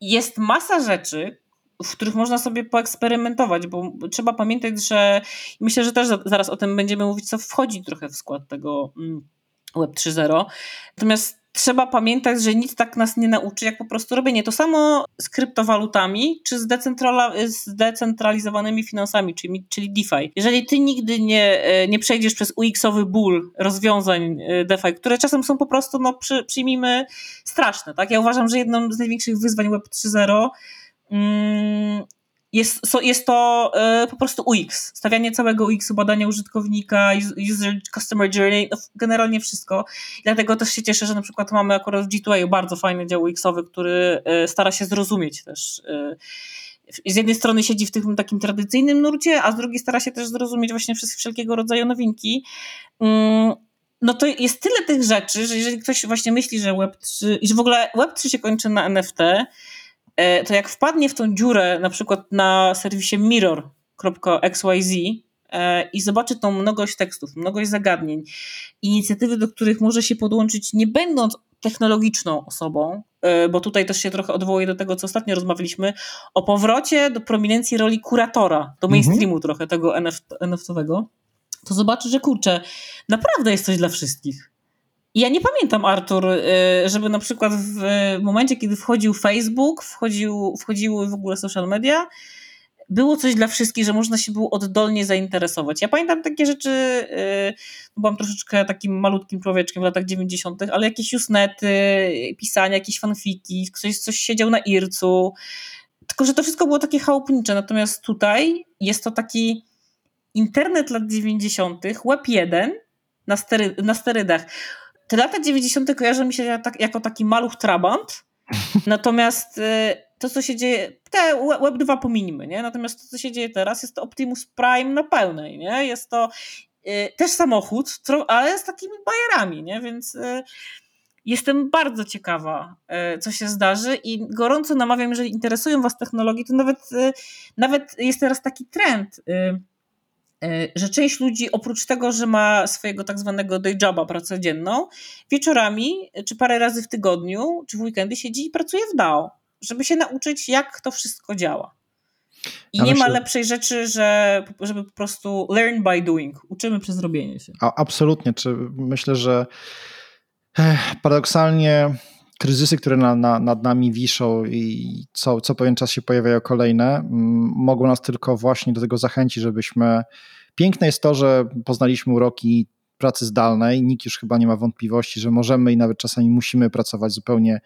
Jest masa rzeczy, w których można sobie poeksperymentować, bo trzeba pamiętać, że myślę, że też zaraz o tym będziemy mówić, co wchodzi trochę w skład tego mm, Web 3.0. Natomiast trzeba pamiętać, że nic tak nas nie nauczy, jak po prostu robienie. To samo z kryptowalutami, czy z, zdecentralizowanymi finansami, czyli, czyli DeFi. Jeżeli ty nigdy nie, e, nie przejdziesz przez UX-owy ból rozwiązań e, DeFi, które czasem są po prostu, no przy, przyjmijmy, straszne. Tak? Ja uważam, że jedną z największych wyzwań Web 3.0 Mm, jest, jest to e, po prostu UX, stawianie całego UX-u, badanie użytkownika, user customer journey, no generalnie wszystko. Dlatego też się cieszę, że na przykład mamy akurat w G2A bardzo fajny dział UX-owy, który e, stara się zrozumieć też e, z jednej strony siedzi w tym takim tradycyjnym nurcie, a z drugiej stara się też zrozumieć właśnie wszelkiego rodzaju nowinki. Mm, no to jest tyle tych rzeczy, że jeżeli ktoś właśnie myśli, że Web3, i że w ogóle Web3 się kończy na NFT, to jak wpadnie w tą dziurę na przykład na serwisie mirror.xyz e, i zobaczy tą mnogość tekstów, mnogość zagadnień, inicjatywy, do których może się podłączyć nie będąc technologiczną osobą, e, bo tutaj też się trochę odwołuję do tego, co ostatnio rozmawialiśmy, o powrocie do prominencji roli kuratora, do mainstreamu mhm. trochę tego NFT-owego, to zobaczy, że kurczę, naprawdę jest coś dla wszystkich. Ja nie pamiętam, Artur, y, żeby na przykład w momencie, kiedy wchodził Facebook, wchodził, wchodziły w ogóle social media, było coś dla wszystkich, że można się było oddolnie zainteresować. Ja pamiętam takie rzeczy, y, byłam troszeczkę takim malutkim człowieczkiem w latach 90., ale jakieś newsnety, pisania, jakieś fanfiki, ktoś coś siedział na ircu, tylko że to wszystko było takie chałupnicze, natomiast tutaj jest to taki internet lat 90., web 1 na, stery, na sterydach te lata 90. kojarzą mi się tak, jako taki maluch trabant, natomiast y, to, co się dzieje, te Web 2 pominimy, nie? Natomiast to, co się dzieje teraz, jest to Optimus Prime na pełnej, nie? Jest to y, też samochód, ale z takimi bajerami, nie? Więc y, jestem bardzo ciekawa, co się zdarzy i gorąco namawiam, jeżeli interesują Was technologie, to nawet, nawet jest teraz taki trend że część ludzi oprócz tego, że ma swojego tak zwanego day joba, pracę dzienną, wieczorami, czy parę razy w tygodniu, czy w weekendy siedzi i pracuje w DAO, żeby się nauczyć, jak to wszystko działa. I ja nie myślę... ma lepszej rzeczy, że, żeby po prostu learn by doing. Uczymy przez robienie się. A, absolutnie. Czy myślę, że eh, paradoksalnie kryzysy, które na, na, nad nami wiszą i co, co pewien czas się pojawiają kolejne, mogą nas tylko właśnie do tego zachęcić, żebyśmy. Piękne jest to, że poznaliśmy uroki pracy zdalnej. Nikt już chyba nie ma wątpliwości, że możemy i nawet czasami musimy pracować w zupełnie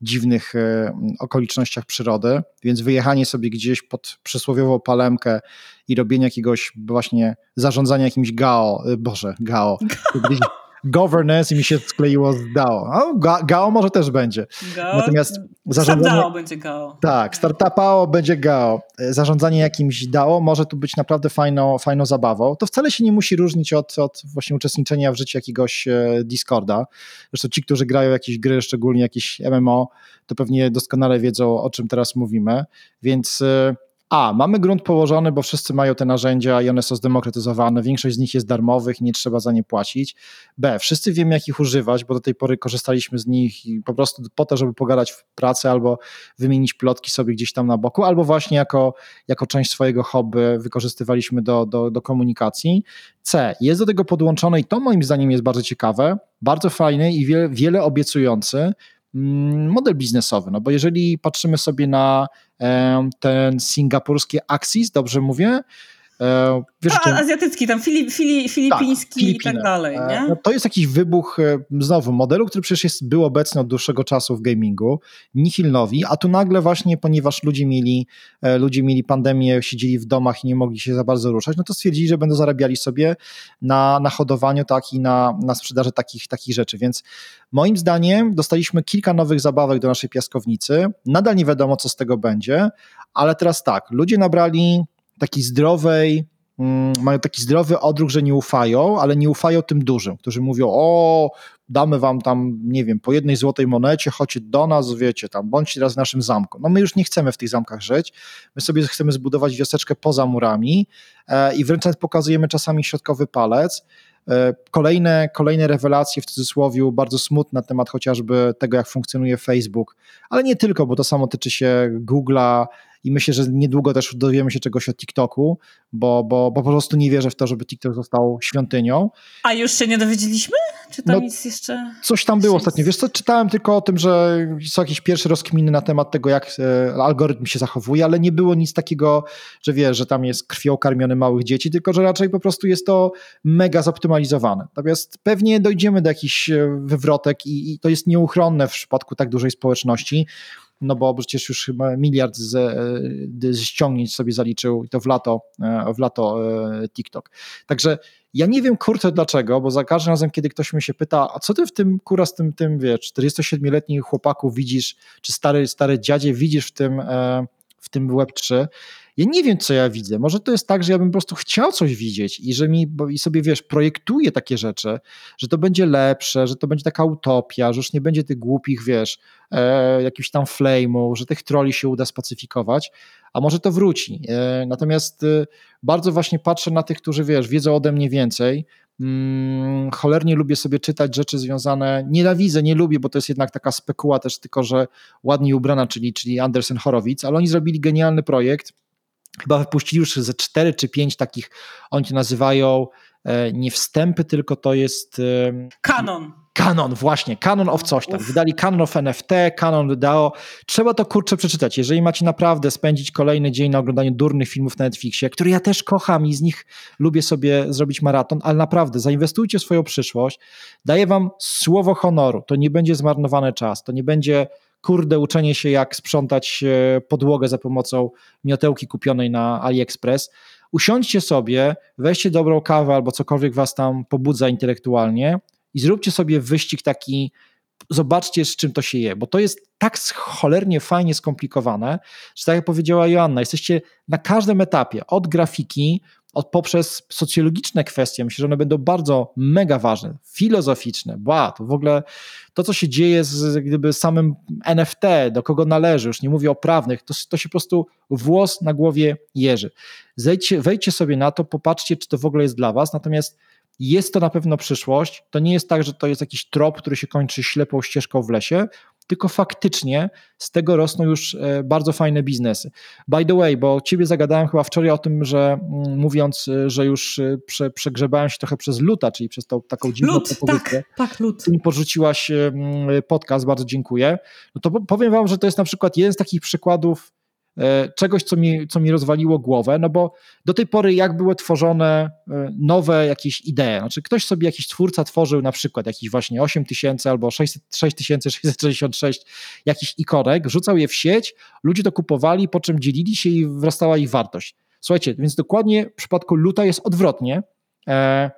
dziwnych e, okolicznościach przyrody, więc wyjechanie sobie gdzieś pod przysłowiową palemkę i robienie jakiegoś właśnie zarządzania jakimś GAO, e, Boże, GAO, governance i mi się skleiło z DAO. No, GAO może też będzie. GAO? Natomiast zarządzanie... DAO będzie GAO. Tak, startupao będzie GAO. Zarządzanie jakimś DAO może tu być naprawdę fajną, fajną zabawą. To wcale się nie musi różnić od, od właśnie uczestniczenia w życiu jakiegoś e, Discorda. Zresztą ci, którzy grają jakieś gry, szczególnie jakieś MMO, to pewnie doskonale wiedzą, o czym teraz mówimy. Więc e, A, mamy grunt położony, bo wszyscy mają te narzędzia i one są zdemokratyzowane, większość z nich jest darmowych nie trzeba za nie płacić. B, wszyscy wiemy, jak ich używać, bo do tej pory korzystaliśmy z nich i po prostu po to, żeby pogadać w pracy albo wymienić plotki sobie gdzieś tam na boku, albo właśnie jako, jako część swojego hobby wykorzystywaliśmy do, do, do komunikacji. C, jest do tego podłączone i to moim zdaniem jest bardzo ciekawe, bardzo fajny i wiele, wiele obiecujący model biznesowy. No bo jeżeli patrzymy sobie na ten singapurski Axis, dobrze mówię, wiesz, A, azjatycki, tam Filip, Filip, filipiński tak, i tak dalej, e, nie? No to jest jakiś wybuch e, znowu modelu, który przecież jest, był obecny od dłuższego czasu w gamingu, nihil nowi, a tu nagle właśnie, ponieważ ludzie mieli, ludzie mieli pandemię, siedzieli w domach i nie mogli się za bardzo ruszać, no to stwierdzili, że będą zarabiali sobie na, na hodowaniu tak i na, na sprzedaży takich, takich rzeczy, więc moim zdaniem dostaliśmy kilka nowych zabawek do naszej piaskownicy, nadal nie wiadomo, co z tego będzie, ale teraz tak, ludzie nabrali takiej zdrowej, mm, mają taki zdrowy odruch, że nie ufają, ale nie ufają tym dużym, którzy mówią, o, damy wam tam, nie wiem, po jednej złotej monecie, chodźcie do nas, wiecie, tam, bądźcie teraz w naszym zamku. No my już nie chcemy w tych zamkach żyć, my sobie chcemy zbudować wioseczkę poza murami e, i wręcz pokazujemy czasami środkowy palec, e, Kolejne, kolejne rewelacje w cudzysłowie, bardzo smutne na temat chociażby tego, jak funkcjonuje Facebook, ale nie tylko, bo to samo tyczy się Google'a, i myślę, że niedługo też dowiemy się czegoś o TikToku, bo, bo, bo po prostu nie wierzę w to, żeby TikTok został świątynią. A już się nie dowiedzieliśmy? Czy tam no, nic jeszcze? Coś tam było ostatnio. Wiesz co, czytałem tylko o tym, że są jakieś pierwsze rozkminy na temat tego, jak e, algorytm się zachowuje, ale nie było nic takiego, że wiesz, że tam jest krwią karmiony małych dzieci, tylko że raczej po prostu jest to mega zoptymalizowane. Natomiast pewnie dojdziemy do jakichś e, wywrotek i, i to jest nieuchronne w przypadku tak dużej społeczności no bo przecież już chyba miliard z, e, z ściągnięć sobie zaliczył i to w lato, e, w lato e, TikTok. Także ja nie wiem kurczę dlaczego, bo za każdym razem, kiedy ktoś mnie się pyta, a co ty w tym, kura z tym, tym wiesz, 47-letni chłopaku widzisz, czy stary, stary dziadzie widzisz w tym, w tym Web3, ja nie wiem, co ja widzę. Może to jest tak, że ja bym po prostu chciał coś widzieć i że mi i sobie wiesz, projektuję takie rzeczy, że to będzie lepsze, że to będzie taka utopia, że już nie będzie tych głupich, wiesz, e, jakichś tam flame'ów, że tych troli się uda spacyfikować, a może to wróci. E, natomiast e, bardzo właśnie patrzę na tych, którzy wiesz, wiedzą ode mnie więcej, Hmm, cholernie lubię sobie czytać rzeczy związane, nienawidzę, nie lubię, bo to jest jednak taka spekuła też tylko, że ładnie ubrana, czyli, czyli Andersen Horowitz, ale oni zrobili genialny projekt, Chyba wypuścili już ze cztery czy pięć takich, oni to nazywają e, nie wstępy, tylko to jest. Kanon. Kanon, właśnie, kanon of coś tam. Wydali kanon of NFT, kanon DAO. Trzeba to kurczę przeczytać. Jeżeli macie naprawdę spędzić kolejny dzień na oglądaniu durnych filmów na Netflixie, które ja też kocham i z nich lubię sobie zrobić maraton, ale naprawdę zainwestujcie w swoją przyszłość. Daję wam słowo honoru. To nie będzie zmarnowany czas, to nie będzie kurde uczenie się jak sprzątać e, podłogę za pomocą miotełki kupionej na AliExpress. Usiądźcie sobie, weźcie dobrą kawę albo cokolwiek was tam pobudza intelektualnie i zróbcie sobie wyścig taki, zobaczcie z czym to się je, bo to jest tak cholernie fajnie skomplikowane, że tak jak powiedziała Joanna, jesteście na każdym etapie, od grafiki, poprzez socjologiczne kwestie, myślę, że one będą bardzo mega ważne, filozoficzne, ba, to w ogóle to, co się dzieje z gdyby samym NFT, do kogo należy, już nie mówię o prawnych, to, to się po prostu włos na głowie jeży. Zejdźcie, wejdźcie sobie na to, popatrzcie, czy to w ogóle jest dla was, natomiast jest to na pewno przyszłość. To nie jest tak, że to jest jakiś trop, który się kończy ślepą ścieżką w lesie tylko faktycznie z tego rosną już e, bardzo fajne biznesy. By the way, bo ciebie zagadałem chyba wczoraj o tym, że mm, mówiąc, e, że już e, prze, przegrzebałem się trochę przez luta, czyli przez tą taką dziwną Lut. Tak, tak, lut. Ty mi porzuciłaś podcast, bardzo dziękuję. No to powiem wam, że to jest na przykład jeden z takich przykładów czegoś, co mi, co mi rozwaliło głowę, no bo do tej pory jak były tworzone e, nowe jakieś idee, znaczy ktoś sobie, jakiś twórca tworzył na przykład jakiś właśnie 8000 albo 6666 jakiś ikonek, rzucał je w sieć, ludzie to kupowali, po czym dzielili się i wzrastała ich wartość. Słuchajcie, więc dokładnie w przypadku Luta jest odwrotnie, e,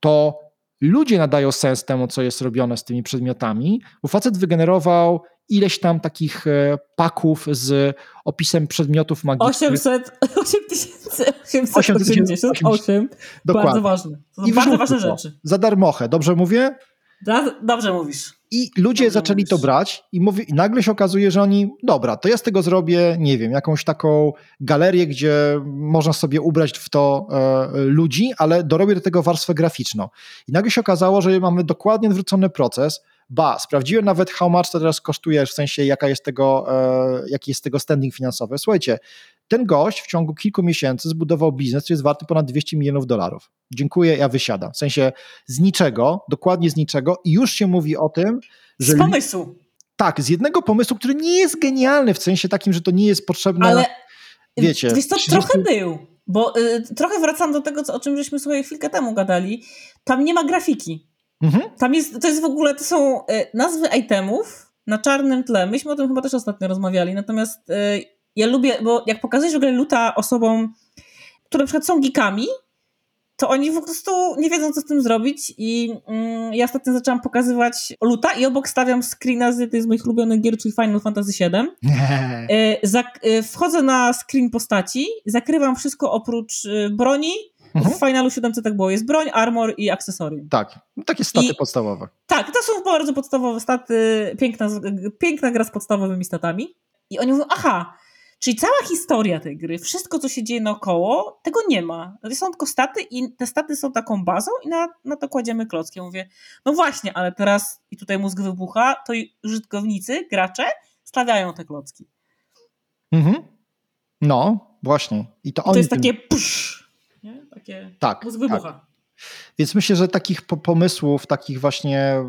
to ludzie nadają sens temu, co jest robione z tymi przedmiotami, bo facet wygenerował ileś tam takich e, paków z opisem przedmiotów magicznych. 800, 8888. Dokładnie. Bardzo ważne. I bardzo ważne rzeczy. Za darmochę, dobrze mówię? Dobrze mówisz. I ludzie Dobrze zaczęli mówisz. to brać i, mówi, i nagle się okazuje, że oni, dobra, to ja z tego zrobię, nie wiem, jakąś taką galerię, gdzie można sobie ubrać w to e, ludzi, ale dorobię do tego warstwę graficzną. I nagle się okazało, że mamy dokładnie odwrócony proces, Ba, sprawdziłem nawet how much to teraz kosztuje, w sensie jaka jest tego, e, jaki jest tego standing finansowy. Słuchajcie, ten gość w ciągu kilku miesięcy zbudował biznes, który jest warty ponad 200 milionów dolarów. Dziękuję, ja wysiadam. W sensie z niczego, dokładnie z niczego i już się mówi o tym, że... Z pomysłu. Tak, z jednego pomysłu, który nie jest genialny, w sensie takim, że to nie jest potrzebne... Ale wiecie... Wiesz co, 30... trochę był, bo y, trochę wracam do tego, co, o czym żeśmy sobie chwilkę temu gadali. Tam nie ma grafiki. Mhm. Tam jest, to jest w ogóle, to są y, nazwy itemów na czarnym tle. Myśmy o tym chyba też ostatnio rozmawiali, natomiast y, ja lubię, bo jak pokazujesz w ogóle luta osobom, które na przykład są geekami, to oni po prostu nie wiedzą, co z tym zrobić i mm, ja ostatnio zaczęłam pokazywać luta i obok stawiam screena z jednej z moich ulubionych gier, czyli Final Fantasy VII. y, y, wchodzę na screen postaci, zakrywam wszystko oprócz y, broni, Mhm. W Finalu 7 tak było. Jest broń, armor i akcesorium. Tak, takie staty I, podstawowe. Tak, to są bardzo podstawowe staty, piękna, piękna gra z podstawowymi statami. I oni mówią, aha, Czyli cała historia tej gry, wszystko co się dzieje naokoło, tego nie ma. Są tylko staty i te staty są taką bazą i na, na to kładziemy klocki. Ja mówię, no właśnie, ale teraz i tutaj mózg wybucha, to użytkownicy, gracze stawiają te klocki. Mhm. No, właśnie. I to, to jest tym... takie psz, nie? Takie tak, mózg wybucha. Tak. Więc myślę, że takich pomysłów, takich właśnie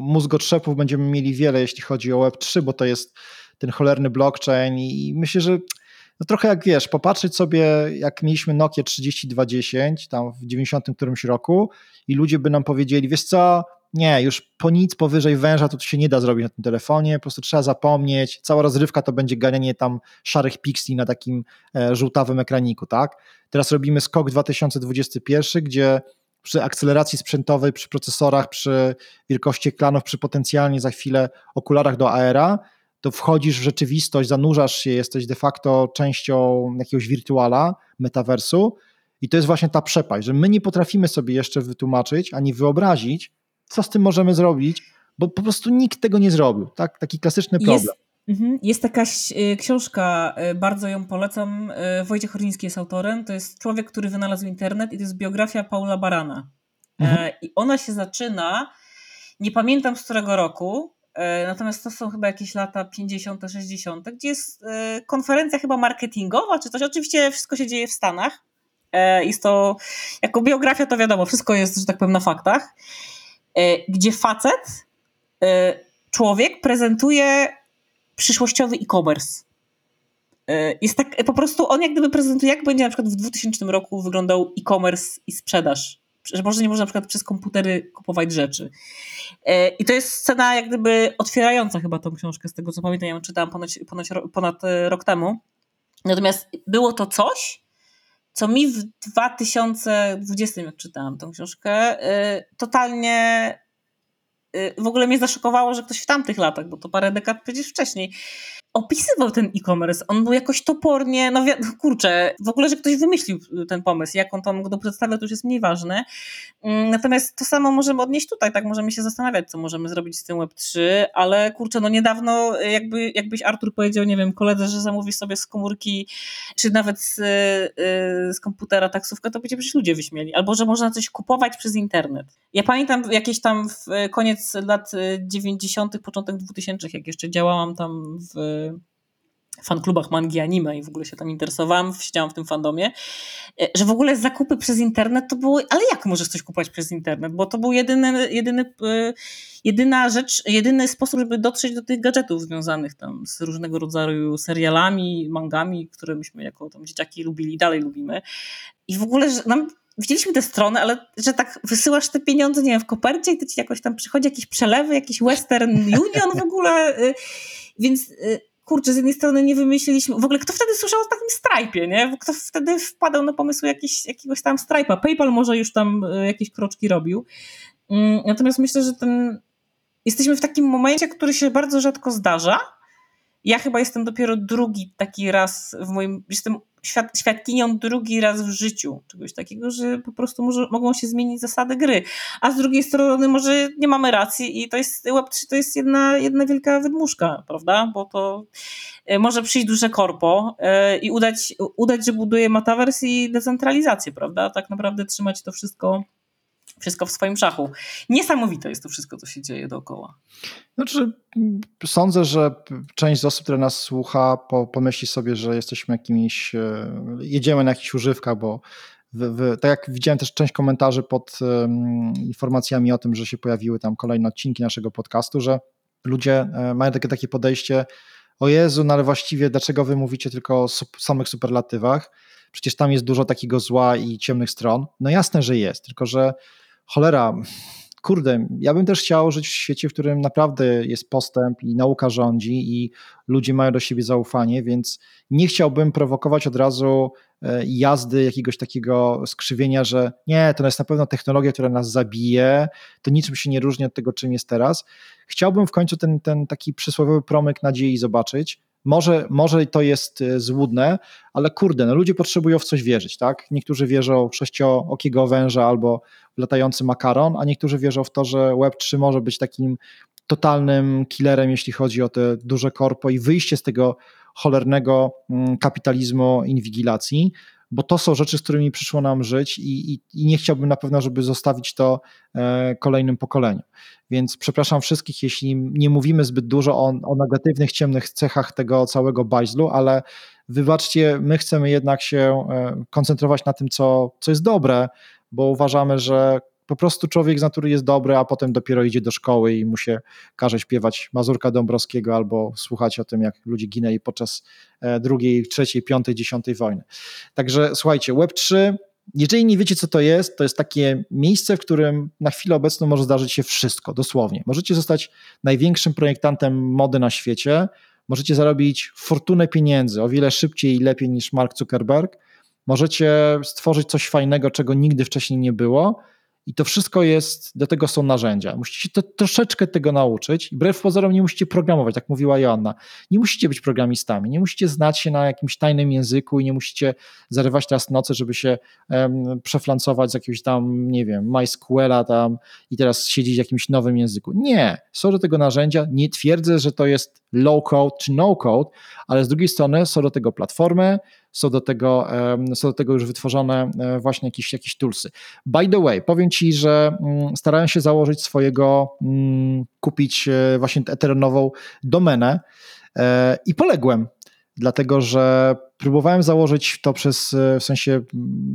mózgotrzepów będziemy mieli wiele, jeśli chodzi o Web3, bo to jest ten cholerny blockchain i myślę, że no trochę jak wiesz, popatrzeć sobie, jak mieliśmy Nokia 3210 tam w 90 którymś roku i ludzie by nam powiedzieli, wiesz co, nie, już po nic powyżej węża to, się nie da zrobić na tym telefonie, po prostu trzeba zapomnieć, cała rozrywka to będzie ganianie tam szarych pixeli na takim e, żółtawym ekraniku, tak? Teraz robimy skok 2021, gdzie przy akceleracji sprzętowej, przy procesorach, przy wielkości ekranów, przy potencjalnie za chwilę okularach do AR-a, to wchodzisz w rzeczywistość, zanurzasz się, jesteś de facto częścią jakiegoś wirtuala, metaversu. I to jest właśnie ta przepaść, że my nie potrafimy sobie jeszcze wytłumaczyć ani wyobrazić, co z tym możemy zrobić, bo po prostu nikt tego nie zrobił. Tak? Taki klasyczny problem. Jest, mhm, jest taka y, książka, y, bardzo ją polecam. Y, Wojciech Orliński jest autorem. To jest człowiek, który wynalazł internet i to jest biografia Paula Barana. Mhm. E, I ona się zaczyna, nie pamiętam z którego roku, E, natomiast to są chyba jakieś lata 50., 60., gdzie jest e, konferencja chyba marketingowa czy coś. Oczywiście wszystko się dzieje w Stanach. Jest to, jako biografia to wiadomo, wszystko jest, że tak powiem, na faktach. Gdzie facet, człowiek prezentuje przyszłościowy e-commerce. Jest tak, po prostu on jak gdyby prezentuje, jak będzie na przykład w 2000 roku wyglądał e-commerce i sprzedaż że może nie można na przykład przez komputery kupować rzeczy. E, I to jest scena jak gdyby otwierająca chyba tą książkę, z tego co pamiętam, ja ją czytałam ponad, ponad, e, rok temu. Natomiast było to coś, co mi w 2020, jak czytałam tą książkę, e, totalnie w ogóle mnie zaszokowało, że ktoś w tamtych latach, bo to parę dekad przecież wcześniej, opisywał ten e-commerce. On był jakoś topornie, no kurczę, w ogóle, że ktoś wymyślił ten pomysł. Jak on to mógł przedstawiał, to już jest mniej ważne. Mm, natomiast to samo możemy odnieść tutaj, tak? Możemy się zastanawiać, co możemy zrobić z tym Web3, ale kurczę, no niedawno jakby, jakbyś Artur powiedział, nie wiem, koledze, że zamówi sobie z komórki, czy nawet z, y, z komputera taksówkę, to będzie przecież ludzie wyśmieli. Albo, że można coś kupować przez internet. Ja pamiętam jakieś tam w koniec lat 90., początek 2000, jak jeszcze działałam tam w fanklubach mangi anime i w ogóle się tam interesowałam, siedziałam w tym fandomie, e, że w ogóle zakupy przez internet to było, ale jak możesz coś kupować przez internet? Bo to był jedyny, jedyny, e, jedyna rzecz, jedyny sposób, żeby dotrzeć do tych gadżetów związanych tam z różnego rodzaju serialami, mangami, które myśmy jako tam dzieciaki lubili dalej lubimy. I w ogóle, nam widzieliśmy tę stronę, ale że tak wysyłasz te pieniądze, nie wiem, w kopercie i to ci jakoś tam przychodzi jakieś przelewy, jakiś Western Union w ogóle, e, więc kurczę, z jednej strony nie wymyśliliśmy, w ogóle kto wtedy słyszał o takim Stripe'ie, nie? Kto wtedy wpadał na pomysł jakiś, jakiegoś tam Stripe'a? PayPal może już tam e, jakieś kroczki robił. Mm, natomiast myślę, że ten, jesteśmy w takim momencie, który się bardzo rzadko zdarza. Ja chyba jestem dopiero drugi taki raz w moim, jestem świad świadkinią drugi raz w życiu. Czegoś takiego, że po prostu może, mogą się zmienić zasady gry. A z drugiej strony może nie mamy racji i to jest Web3 to jest jedna, jedna wielka wydmuszka, prawda? Bo to e, może przyjść duże korpo e, i udać, udać, że buduje metaverse i decentralizację, prawda? Tak naprawdę trzymać to wszystko wszystko w swoim szachu. Niesamowite jest to wszystko, co się dzieje dookoła. Znaczy, sądzę, że część z osób, które nas słucha, po, pomyśli sobie, że jesteśmy jakimiś, e, jedziemy na jakichś używkach, bo w, w, tak jak widziałem też część komentarzy pod um, informacjami o tym, że się pojawiły tam kolejne odcinki naszego podcastu, że ludzie e, mają takie, takie podejście, o Jezu, no ale właściwie dlaczego wy mówicie tylko o samych superlatywach? Przecież tam jest dużo takiego zła i ciemnych stron. No jasne, że jest, tylko że cholera, kurde, ja bym też chciał żyć w świecie, w którym naprawdę jest postęp i nauka rządzi i ludzie mają do siebie zaufanie, więc nie chciałbym prowokować od razu e, jazdy jakiegoś takiego skrzywienia, że nie, to jest na pewno technologia, która nas zabije, to niczym się nie różni od tego, czym jest teraz. Chciałbym w końcu ten, ten taki przysłowiowy promyk nadziei zobaczyć, może, może to jest e, złudne, ale kurde, no ludzie potrzebują w coś wierzyć, tak? Niektórzy wierzą w sześciookiego węża albo w latający makaron, a niektórzy wierzą w to, że Web3 może być takim totalnym killerem, jeśli chodzi o te duże korpo i wyjście z tego cholernego mm, kapitalizmu inwigilacji bo to są rzeczy, z którymi przyszło nam żyć i, i, i nie chciałbym na pewno, żeby zostawić to e, kolejnym pokoleniom. Więc przepraszam wszystkich, jeśli nie mówimy zbyt dużo o, o negatywnych, ciemnych cechach tego całego bajzlu, ale wybaczcie, my chcemy jednak się e, koncentrować na tym, co, co jest dobre, bo uważamy, że po prostu człowiek z natury jest dobry, a potem dopiero idzie do szkoły i mu się każe śpiewać Mazurka Dąbrowskiego albo słuchać o tym, jak ludzie ginęli podczas e, drugiej, trzeciej, piątej, dziesiątej wojny. Także słuchajcie, Web3 jeżeli nie wiecie, co to jest, to jest takie miejsce, w którym na chwilę obecną może zdarzyć się wszystko, dosłownie. Możecie zostać największym projektantem mody na świecie, możecie zarobić fortunę pieniędzy o wiele szybciej i lepiej niż Mark Zuckerberg, możecie stworzyć coś fajnego, czego nigdy wcześniej nie było, i to wszystko jest, do tego są narzędzia. Musicie to, troszeczkę tego nauczyć. I wbrew pozorom nie musicie programować, tak mówiła Joanna. Nie musicie być programistami, nie musicie znać się na jakimś tajnym języku i nie musicie zarywać teraz nocy, żeby się um, przeflancować z jakiegoś tam, nie wiem, MySQLa tam i teraz siedzieć w jakimś nowym języku. Nie, są do tego narzędzia. Nie twierdzę, że to jest low code czy no code, ale z drugiej strony są do tego platformy, są do tego, są do tego już wytworzone e, właśnie jakieś, jakieś toolsy. By the way, powiem Ci, że mm, starałem się założyć swojego, mm, kupić e, właśnie eterenową domenę e, i poległem, dlatego że próbowałem założyć to przez, w sensie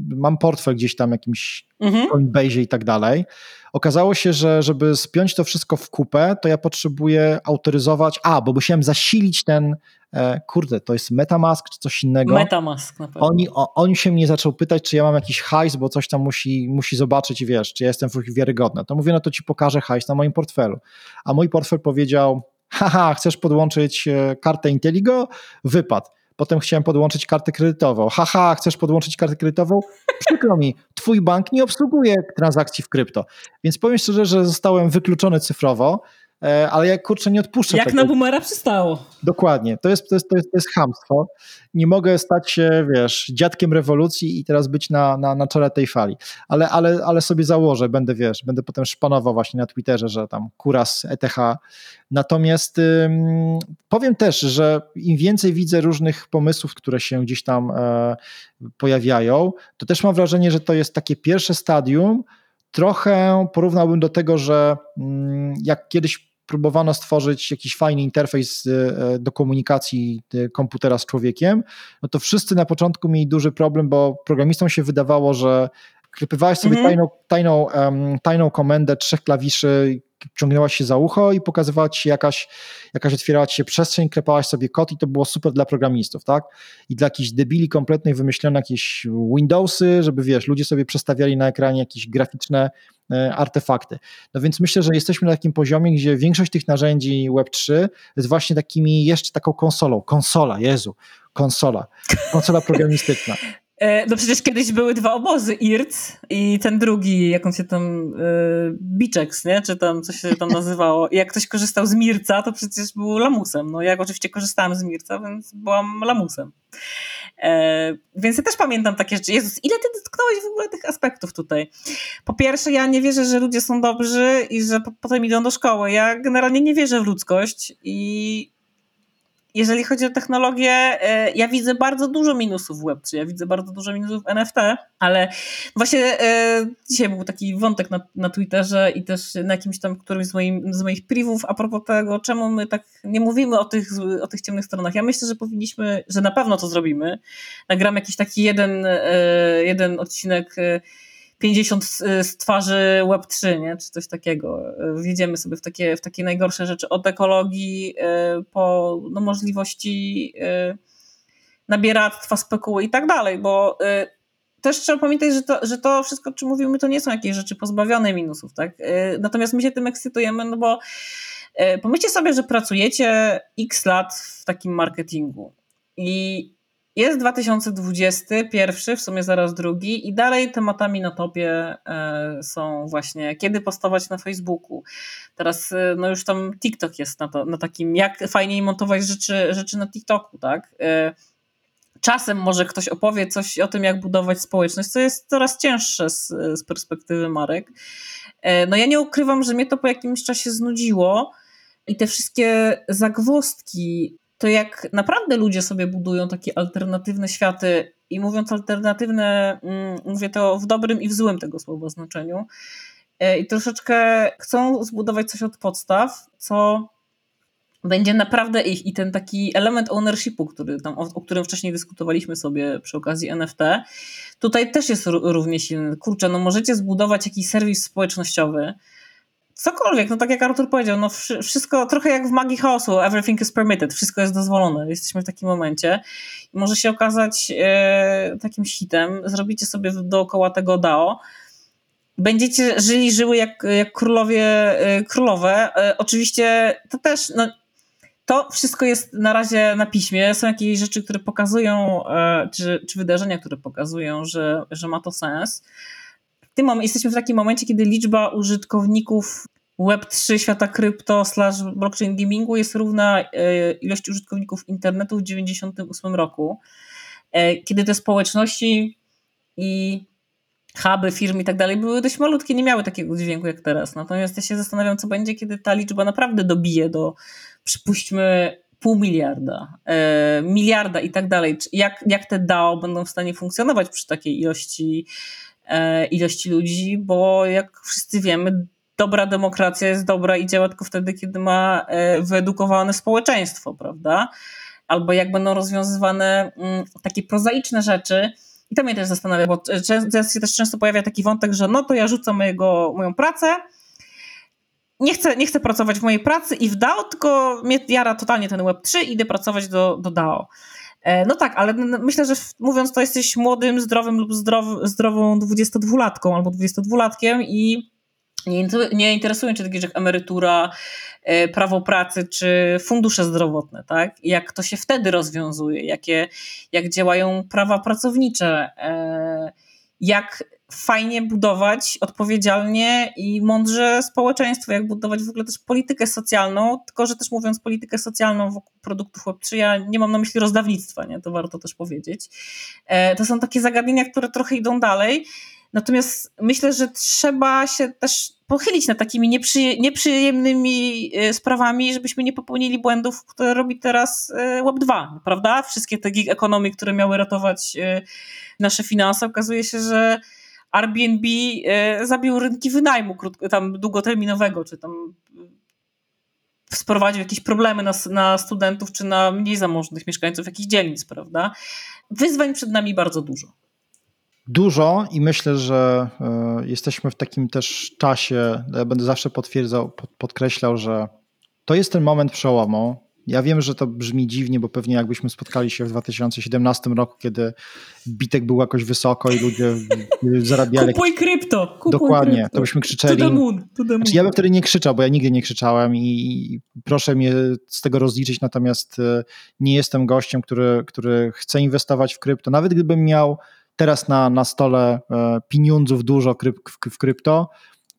mam portfel gdzieś tam jakimś mhm. Coinbase i tak dalej. Okazało się, że żeby spiąć to wszystko w kupę, to ja potrzebuję autoryzować, a, bo musiałem zasilić ten, kurde, to jest Metamask czy coś innego. Metamask na pewno. Oni, o, on się mnie zaczął pytać, czy ja mam jakiś hajs, bo coś tam musi, musi zobaczyć i wiesz, czy ja jestem wiarygodny. To mówię, no to ci pokażę hajs na moim portfelu. A mój portfel powiedział, haha, chcesz podłączyć e, kartę Inteligo? Wypad. Potem chciałem podłączyć kartę kredytową. Haha, chcesz podłączyć kartę kredytową? Przykro mi, twój bank nie obsługuje transakcji w krypto. Więc powiem szczerze, że zostałem wykluczony cyfrowo. E, ale jak kurczę nie odpuszczę Jak tego. na boomera przystało. Dokładnie, to jest, to, jest, to, jest, to jest hamstwo. Nie mogę stać się, wiesz, dziadkiem rewolucji i teraz być na, na, na czele tej fali. Ale, ale, ale sobie założę, będę, wiesz, będę potem szpanował właśnie na Twitterze, że tam kuras ETH. Natomiast ym, powiem też, że im więcej widzę różnych pomysłów, które się gdzieś tam e, pojawiają, to też mam wrażenie, że to jest takie pierwsze stadium, trochę porównałbym do tego, że mm, jak kiedyś próbowano stworzyć jakiś fajny interfejs e, do komunikacji e, komputera z człowiekiem, no to wszyscy na początku mieli duży problem, bo programistom się wydawało, że klepywałeś sobie mm -hmm. tajną, tajną, um, tajną komendę trzech klawiszy, ciągnęłaś się za ucho i pokazywała ci jakaś, jakaś otwierała ci się przestrzeń, klepałaś sobie kod i to było super dla programistów, tak? I dla jakichś debili kompletnie wymyślono jakieś Windowsy, żeby wiesz, ludzie sobie przestawiali na ekranie jakieś graficzne e, artefakty. No więc myślę, że jesteśmy na takim poziomie, gdzie większość tych narzędzi Web3 jest właśnie takimi jeszcze taką konsolą. Konsola, Jezu, konsola. Konsola programistyczna. E, no przecież kiedyś były dwa obozy, IRC i ten drugi, jak on się tam, Biczeks, nie? Czy tam, co się tam nazywało. I jak ktoś korzystał z Mirca, to przecież był lamusem. No ja oczywiście korzystałam z Mirca, więc byłam lamusem. E, więc ja też pamiętam takie rzeczy. Jezus, ile ty dotknąłeś w ogóle tych aspektów tutaj? Po pierwsze, ja nie wierzę, że ludzie są dobrzy i że potem idą do szkoły. Ja generalnie nie wierzę w ludzkość i jeżeli chodzi o technologię, e, ja widzę bardzo dużo minusów w Web3, ja widzę bardzo dużo minusów w NFT, ale właśnie e, dzisiaj był taki wątek na, na Twitterze i też na jakimś tam którymś z, moim, z moich privów a propos tego, czemu my tak nie mówimy o tych, o tych ciemnych stronach. Ja myślę, że powinniśmy, że na pewno to zrobimy. Nagram jakiś taki jeden, e, jeden odcinek 50 z twarzy Web3, nie? czy coś takiego. Wjedziemy sobie w takie, w takie najgorsze rzeczy, od ekologii e, po no, możliwości e, nabieractwa, spekuły i tak dalej, bo też trzeba pamiętać, że to, że to wszystko, o czym mówimy, to nie są jakieś rzeczy pozbawione minusów, tak? Natomiast my się tym ekscytujemy, no bo pomyślcie sobie, że pracujecie x lat w takim marketingu i jest 2021, w sumie zaraz drugi, i dalej tematami na topie e, są właśnie, kiedy postować na Facebooku. Teraz e, no już tam TikTok jest na, to, na takim, jak fajniej montować rzeczy, rzeczy na TikToku, tak? E, czasem może ktoś opowie coś o tym, jak budować społeczność, co jest coraz cięższe z, z perspektywy marek. No ja nie ukrywam, że mnie to po jakimś czasie znudziło i te wszystkie zagwozdki to jak naprawdę ludzie sobie budują takie alternatywne światy i mówiąc alternatywne, mm, mówię to w dobrym i w złym tego słowa znaczeniu, e, i troszeczkę chcą zbudować coś od podstaw, co będzie naprawdę ich i ten taki element ownershipu, który tam, o, o, którym wcześniej dyskutowaliśmy sobie przy okazji NFT, tutaj też jest równie silny. Kurczę, no możecie zbudować jakiś serwis społecznościowy, cokolwiek, no tak jak Artur powiedział, no wszystko trochę jak w magii chaosu, everything is permitted, wszystko jest dozwolone, jesteśmy w takim momencie. Może się okazać e, takim hitem, zrobicie sobie dookoła tego DAO, będziecie żyli, żyły jak, jak królowie, e, królowe, e, oczywiście to też, no to wszystko jest na razie na piśmie. Są jakieś rzeczy, które pokazują, e, czy, czy wydarzenia, które pokazują, że, że ma to sens tym jesteśmy w takim momencie, kiedy liczba użytkowników Web3 świata krypto slash blockchain gamingu jest równa e, ilości użytkowników internetu w 1998 roku. E, kiedy te społeczności i huby firm i tak dalej były dość malutkie, nie miały takiego dźwięku jak teraz. Natomiast ja się zastanawiam, co będzie, kiedy ta liczba naprawdę dobije do, przypuśćmy, pół miliarda, e, miliarda i tak dalej. Jak, jak te DAO będą w stanie funkcjonować przy takiej ilości ilości ludzi, bo jak wszyscy wiemy, dobra demokracja jest dobra i działa tylko wtedy, kiedy ma e, wyedukowane społeczeństwo, prawda? Albo jak będą rozwiązywane mm, takie prozaiczne rzeczy. I to mnie też zastanawia, bo teraz się też często pojawia taki wątek, że no to ja mojego, moją pracę, nie chcę, nie chcę pracować w mojej pracy i w DAO, tylko mnie jara totalnie ten Web3 i idę pracować do, do DAO. E, no tak, ale myślę, że mówiąc to jesteś młodym, zdrowym lub zdrow, zdrową 22-latką albo 22-latkiem i nie, nie interesują cię takie rzeczy jak emerytura, e, prawo pracy czy fundusze zdrowotne, tak? Jak to się wtedy rozwiązuje, jakie, jak działają prawa pracownicze, e, jak fajnie budować odpowiedzialnie i mądrze społeczeństwo, jak budować w ogóle też politykę socjalną, tylko że też mówiąc politykę socjalną wokół produktów Web3, ja nie mam na myśli rozdawnictwa, nie? to warto też powiedzieć. E, to są takie zagadnienia, które trochę idą dalej, natomiast myślę, że trzeba się też pochylić nad takimi nieprzyje, nieprzyjemnymi e, sprawami, żebyśmy nie popełnili błędów, które robi teraz e, Web2, prawda? Wszystkie te gig economy, które miały ratować nasze finanse, okazuje się, że Airbnb e, zabił rynki wynajmu tam długoterminowego, czy tam e, sprowadził jakieś problemy na, na studentów, czy na mniej zamożnych mieszkańców jakichś dzielnic, prawda? Wyzwań przed nami bardzo dużo. Dużo i myślę, że y, jesteśmy w takim też czasie, ja będę zawsze potwierdzał, pod, podkreślał, że to jest ten moment przełomu, ja wiem, że to brzmi dziwnie, bo pewnie jakbyśmy spotkali się w 2017 roku, kiedy bitek był jakoś wysoko i ludzie zarabiali. Kupuj krypto! Kupuj Dokładnie, krypto. to byśmy krzyczeli. To the moon, to the moon. Znaczy, ja bym wtedy nie krzyczał, bo ja nigdy nie krzyczałem i proszę mnie z tego rozliczyć, natomiast e, nie jestem gościem, który, który chce inwestować w krypto. Nawet gdybym miał teraz na, na stole e, pieniądzów dużo w krypto,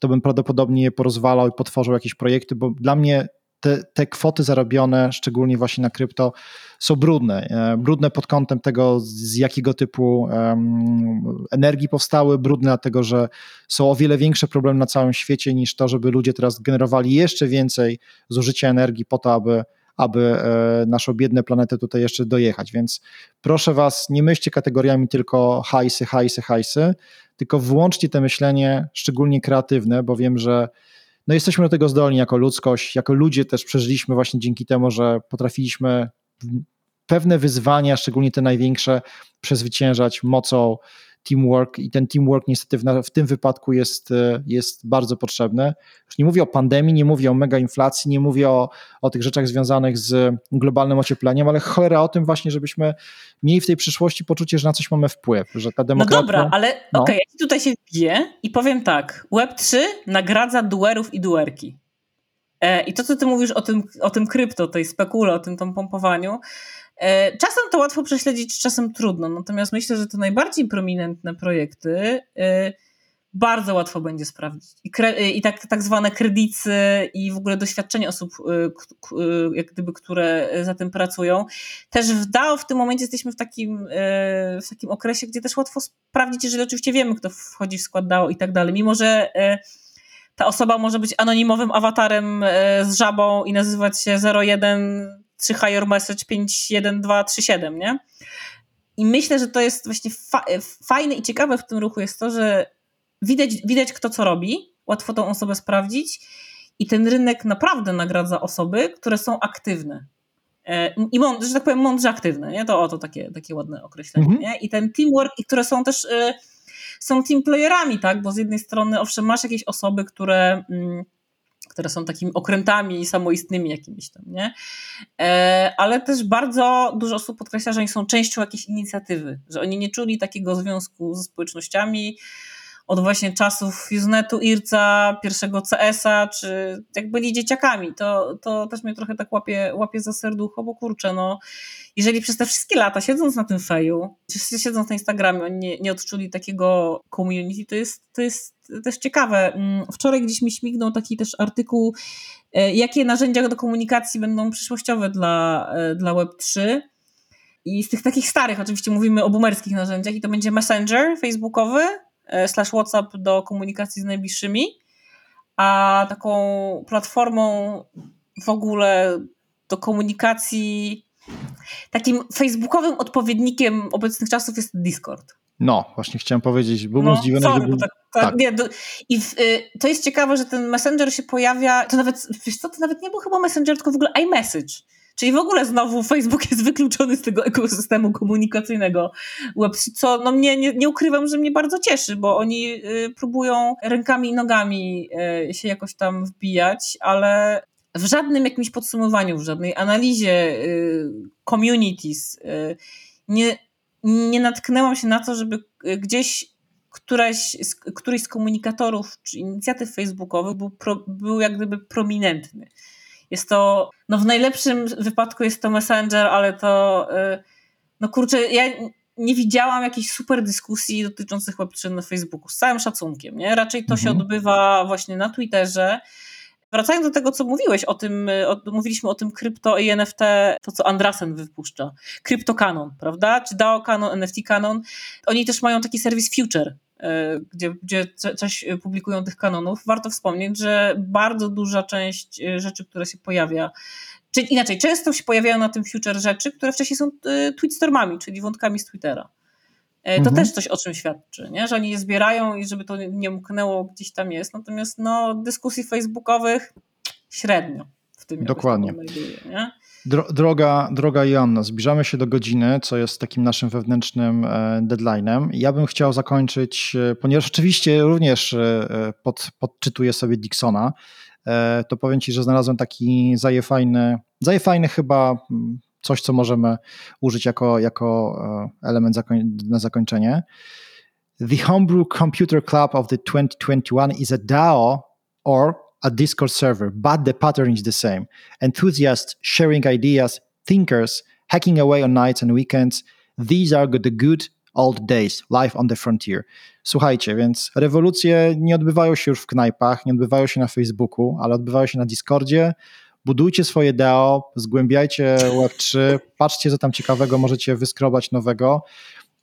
to bym prawdopodobnie je porozwalał i potworzył jakieś projekty, bo dla mnie te, te kwoty zarobione, szczególnie właśnie na krypto, są brudne. E, brudne pod kątem tego, z jakiego typu um, energii powstały, brudne dlatego, że są o wiele większe problemy na całym świecie niż to, żeby ludzie teraz generowali jeszcze więcej zużycia energii po to, aby aby e, naszą biedną planetę tutaj jeszcze dojechać. Więc proszę Was, nie myślcie kategoriami tylko hajsy, hajsy, hajsy, tylko włączcie te myślenie, szczególnie kreatywne, bo wiem, że no jesteśmy do tego zdolni jako ludzkość, jako ludzie też przeżyliśmy właśnie dzięki temu, że potrafiliśmy pewne wyzwania, szczególnie te największe, przezwyciężać mocą teamwork i ten teamwork niestety w, w, tym wypadku jest, e, jest bardzo potrzebny. Już nie mówię o pandemii, nie mówię o mega inflacji, nie mówię o, o tych rzeczach związanych z globalnym ociepleniem, ale cholera o tym właśnie, żebyśmy mieli w tej przyszłości poczucie, że na coś mamy wpływ, że ta demokracja... No dobra, ale no. okej, okay, ja tutaj się wbiję i powiem tak, Web3 nagradza duerów i duerki. E, I to, co ty mówisz o tym, o tym krypto, tej spekule, o tym, tym pompowaniu, czasem to łatwo prześledzić, czasem trudno, natomiast myślę, że te najbardziej prominentne projekty e, bardzo łatwo będzie sprawdzić. I, kre, i tak, tak zwane kredyty i w ogóle doświadczenie osób, e, jak gdyby, które za tym pracują. Też w DAO w tym momencie jesteśmy w takim, w takim okresie, gdzie też łatwo sprawdzić, jeżeli oczywiście wiemy, kto wchodzi w skład DAO i tak dalej. Mimo, że ta osoba może być anonimowym awatarem z żabą i nazywać się 01 3 higher message 51237, nie? I myślę, że to jest właśnie fa fajne i ciekawe w tym ruchu jest to, że widać, widać kto co robi, łatwo tą osobę sprawdzić i ten rynek naprawdę nagradza osoby, które są aktywne. E, I mądrze, że tak powiem, mądrze aktywne, nie? To oto takie, takie ładne określenie, mhm. nie? I ten teamwork, i które są też, y, są team playerami, tak? Bo z jednej strony, owszem, masz jakieś osoby, które... Mm, które są takimi okrętami samoistnymi jakimiś tam, nie? E, ale też bardzo dużo osób podkreśla, że oni są częścią jakiejś inicjatywy, że oni nie czuli takiego związku ze społecznościami, od właśnie czasów Usenetu, IRCA, pierwszego CS-a, czy jak byli dzieciakami, to, to też mnie trochę tak łapie, łapie za serducho, bo kurczę, no jeżeli przez te wszystkie lata siedząc na tym feju, czy siedząc na Instagramie, oni nie, nie odczuli takiego community, to jest, to jest też ciekawe. Mm, wczoraj gdzieś mi śmignął taki też artykuł, e, jakie narzędzia do komunikacji będą przyszłościowe dla, e, dla Web3. I z tych takich starych, oczywiście mówimy o boomerskich narzędziach, i to będzie Messenger facebookowy, slash WhatsApp do komunikacji z najbliższymi, a taką platformą w ogóle do komunikacji, takim facebookowym odpowiednikiem obecnych czasów jest Discord. No, właśnie chciałem powiedzieć, byłem no, zdziwiony, sorry, był... tak, tak, tak. Nie, do, I w, y, to jest ciekawe, że ten Messenger się pojawia, to nawet, wiesz co, to nawet nie był chyba Messenger, tylko w ogóle iMessage. Czyli w ogóle znowu Facebook jest wykluczony z tego ekosystemu komunikacyjnego Web3, co no mnie, nie, nie ukrywam, że mnie bardzo cieszy, bo oni y, próbują rękami i nogami y, się jakoś tam wbijać, ale w żadnym jakimś podsumowaniu, w żadnej analizie y, communities nie, nie natknęłam się na to, żeby gdzieś któryś z komunikatorów czy inicjatyw facebookowych był, pro, był jak gdyby prominentny. Jest to, no w najlepszym wypadku jest to Messenger, ale to, y, no kurczę, ja nie widziałam jakichś super dyskusji dotyczących Web3 na Facebooku, z całym szacunkiem, nie? Raczej to mhm. się odbywa właśnie na Twitterze. Wracając do tego, co mówiłeś o tym, o, mówiliśmy o tym krypto i NFT, to co Andrasen wypuszcza. Kryptokanon, prawda? Czy DAO Canon, NFT Canon. Oni też mają taki serwis Future, gdzie, gdzie coś publikują tych kanonów, warto wspomnieć, że bardzo duża część e, rzeczy, które się pojawia, czyli inaczej, często się pojawiają na tym future rzeczy, które wcześniej są e, tweetstormami, czyli wątkami z Twittera. To mhm. też coś o czym świadczy, nie? że oni je zbierają i żeby to nie umknęło gdzieś tam jest. Natomiast no, dyskusji facebookowych średnio w tym Dokładnie. nie? Droga, droga Joanna, zbliżamy się do godziny, co jest takim naszym wewnętrznym e, deadline'em. Ja bym chciał zakończyć, e, ponieważ oczywiście również e, pod, podczytuję sobie Dixona, to powiem Ci, że znalazłem taki zajefajny, zajefajny chyba mm, coś, co możemy użyć jako, jako element zakoń, na zakończenie. The Homebrew Computer Club of the 2021 is a DAO or a Discord server, but the pattern is the same. Enthusiasts sharing ideas, thinkers hacking away on nights and weekends. These are the good old days, life on the frontier. Słuchajcie, więc rewolucje nie odbywają się już w knajpach, nie odbywają się na Facebooku, ale odbywają się na Discordzie, budujcie swoje DAO, zgłębiajcie Web3, patrzcie, co tam ciekawego możecie wyskrobać nowego.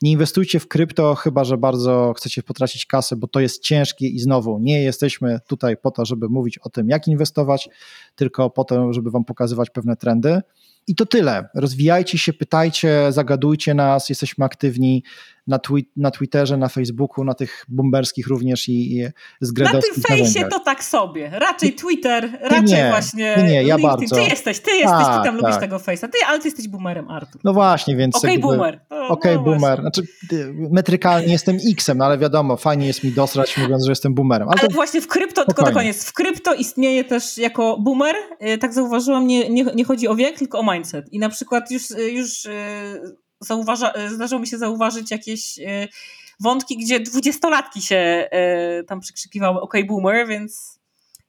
Nie inwestujcie w krypto, chyba że bardzo chcecie potracić kasę, bo to jest ciężkie i znowu nie jesteśmy tutaj po to, żeby mówić o tym, jak inwestować, tylko po to, żeby Wam pokazywać pewne trendy. I to tyle. Rozwijajcie się, pytajcie, zagadujcie nas, jesteśmy aktywni na, twi na Twitterze, na Facebooku, na tych bomberskich również i, i z Na tym fejsie to tak sobie. Raczej Twitter, raczej nie, właśnie ty nie, ja LinkedIn. bardzo. Ty jesteś, ty jesteś, Tak, ty tam lubisz tak. tego fejsa. Ty, ale ty jesteś boomerem, Artur. No właśnie, więc. Okej, jakby- boomer. No, Okej, no boomer. Znaczy, metrykalnie jestem X-em, no ale wiadomo, fajnie jest mi dosrać, mówiąc, że jestem boomerem. Ale Ale to, właśnie w krypto, tylko na spokojnie. koniec, w krypto istnieje też jako boomer, y, tak zauważyłam, nie, nie, nie chodzi o wiek, tylko o mindset. I na przykład już, y, już y, zauważa, y, zdarzyło mi się zauważyć jakieś y, wątki, gdzie dwudziestolatki się y, tam przykrzykiwały OK boomer, więc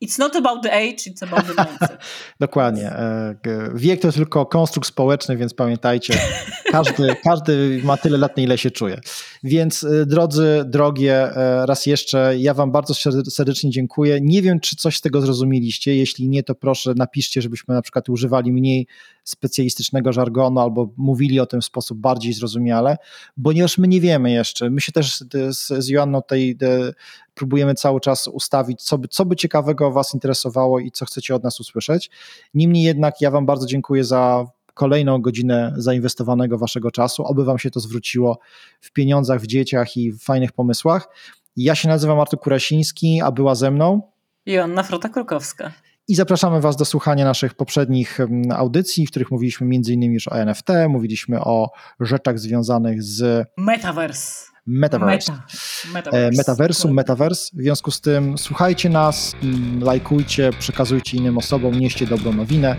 it's not about the age, it's about the mindset. dokładnie. e, Wiek to tylko konstrukt społeczny, więc pamiętajcie, każdy, każdy ma tyle lat, na ile się czuje. Więc drodzy, drogie, e, raz jeszcze, ja Wam bardzo serde- serdecznie dziękuję. Nie wiem, czy coś z tego zrozumieliście. Jeśli nie, to proszę napiszcie, żebyśmy na przykład używali mniej specjalistycznego żargonu albo mówili o tym w sposób bardziej zrozumiale, ponieważ my nie wiemy jeszcze. My się też z, z Joanną tutaj e, próbujemy cały czas ustawić, co by, co by ciekawego Was interesowało i co chcecie od nas usłyszeć. Niemniej jednak ja Wam bardzo dziękuję za kolejną godzinę zainwestowanego Waszego czasu. Oby Wam się to zwróciło w pieniądzach, w dzieciach i w fajnych pomysłach. Ja się nazywam Artur Kurasiński, a była ze mną. Joanna Frota-Krukowska. I zapraszamy Was do słuchania naszych poprzednich mm, audycji, w których mówiliśmy m.in. już o NFT, mówiliśmy o rzeczach związanych z Metaverse. Metaverse. Meta. E, Metaverse. Metaversum, Metaverse. W związku z tym słuchajcie nas, lajkujcie, przekazujcie innym osobom, nieście dobrą nowinę.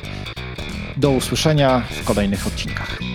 Do usłyszenia w kolejnych odcinkach.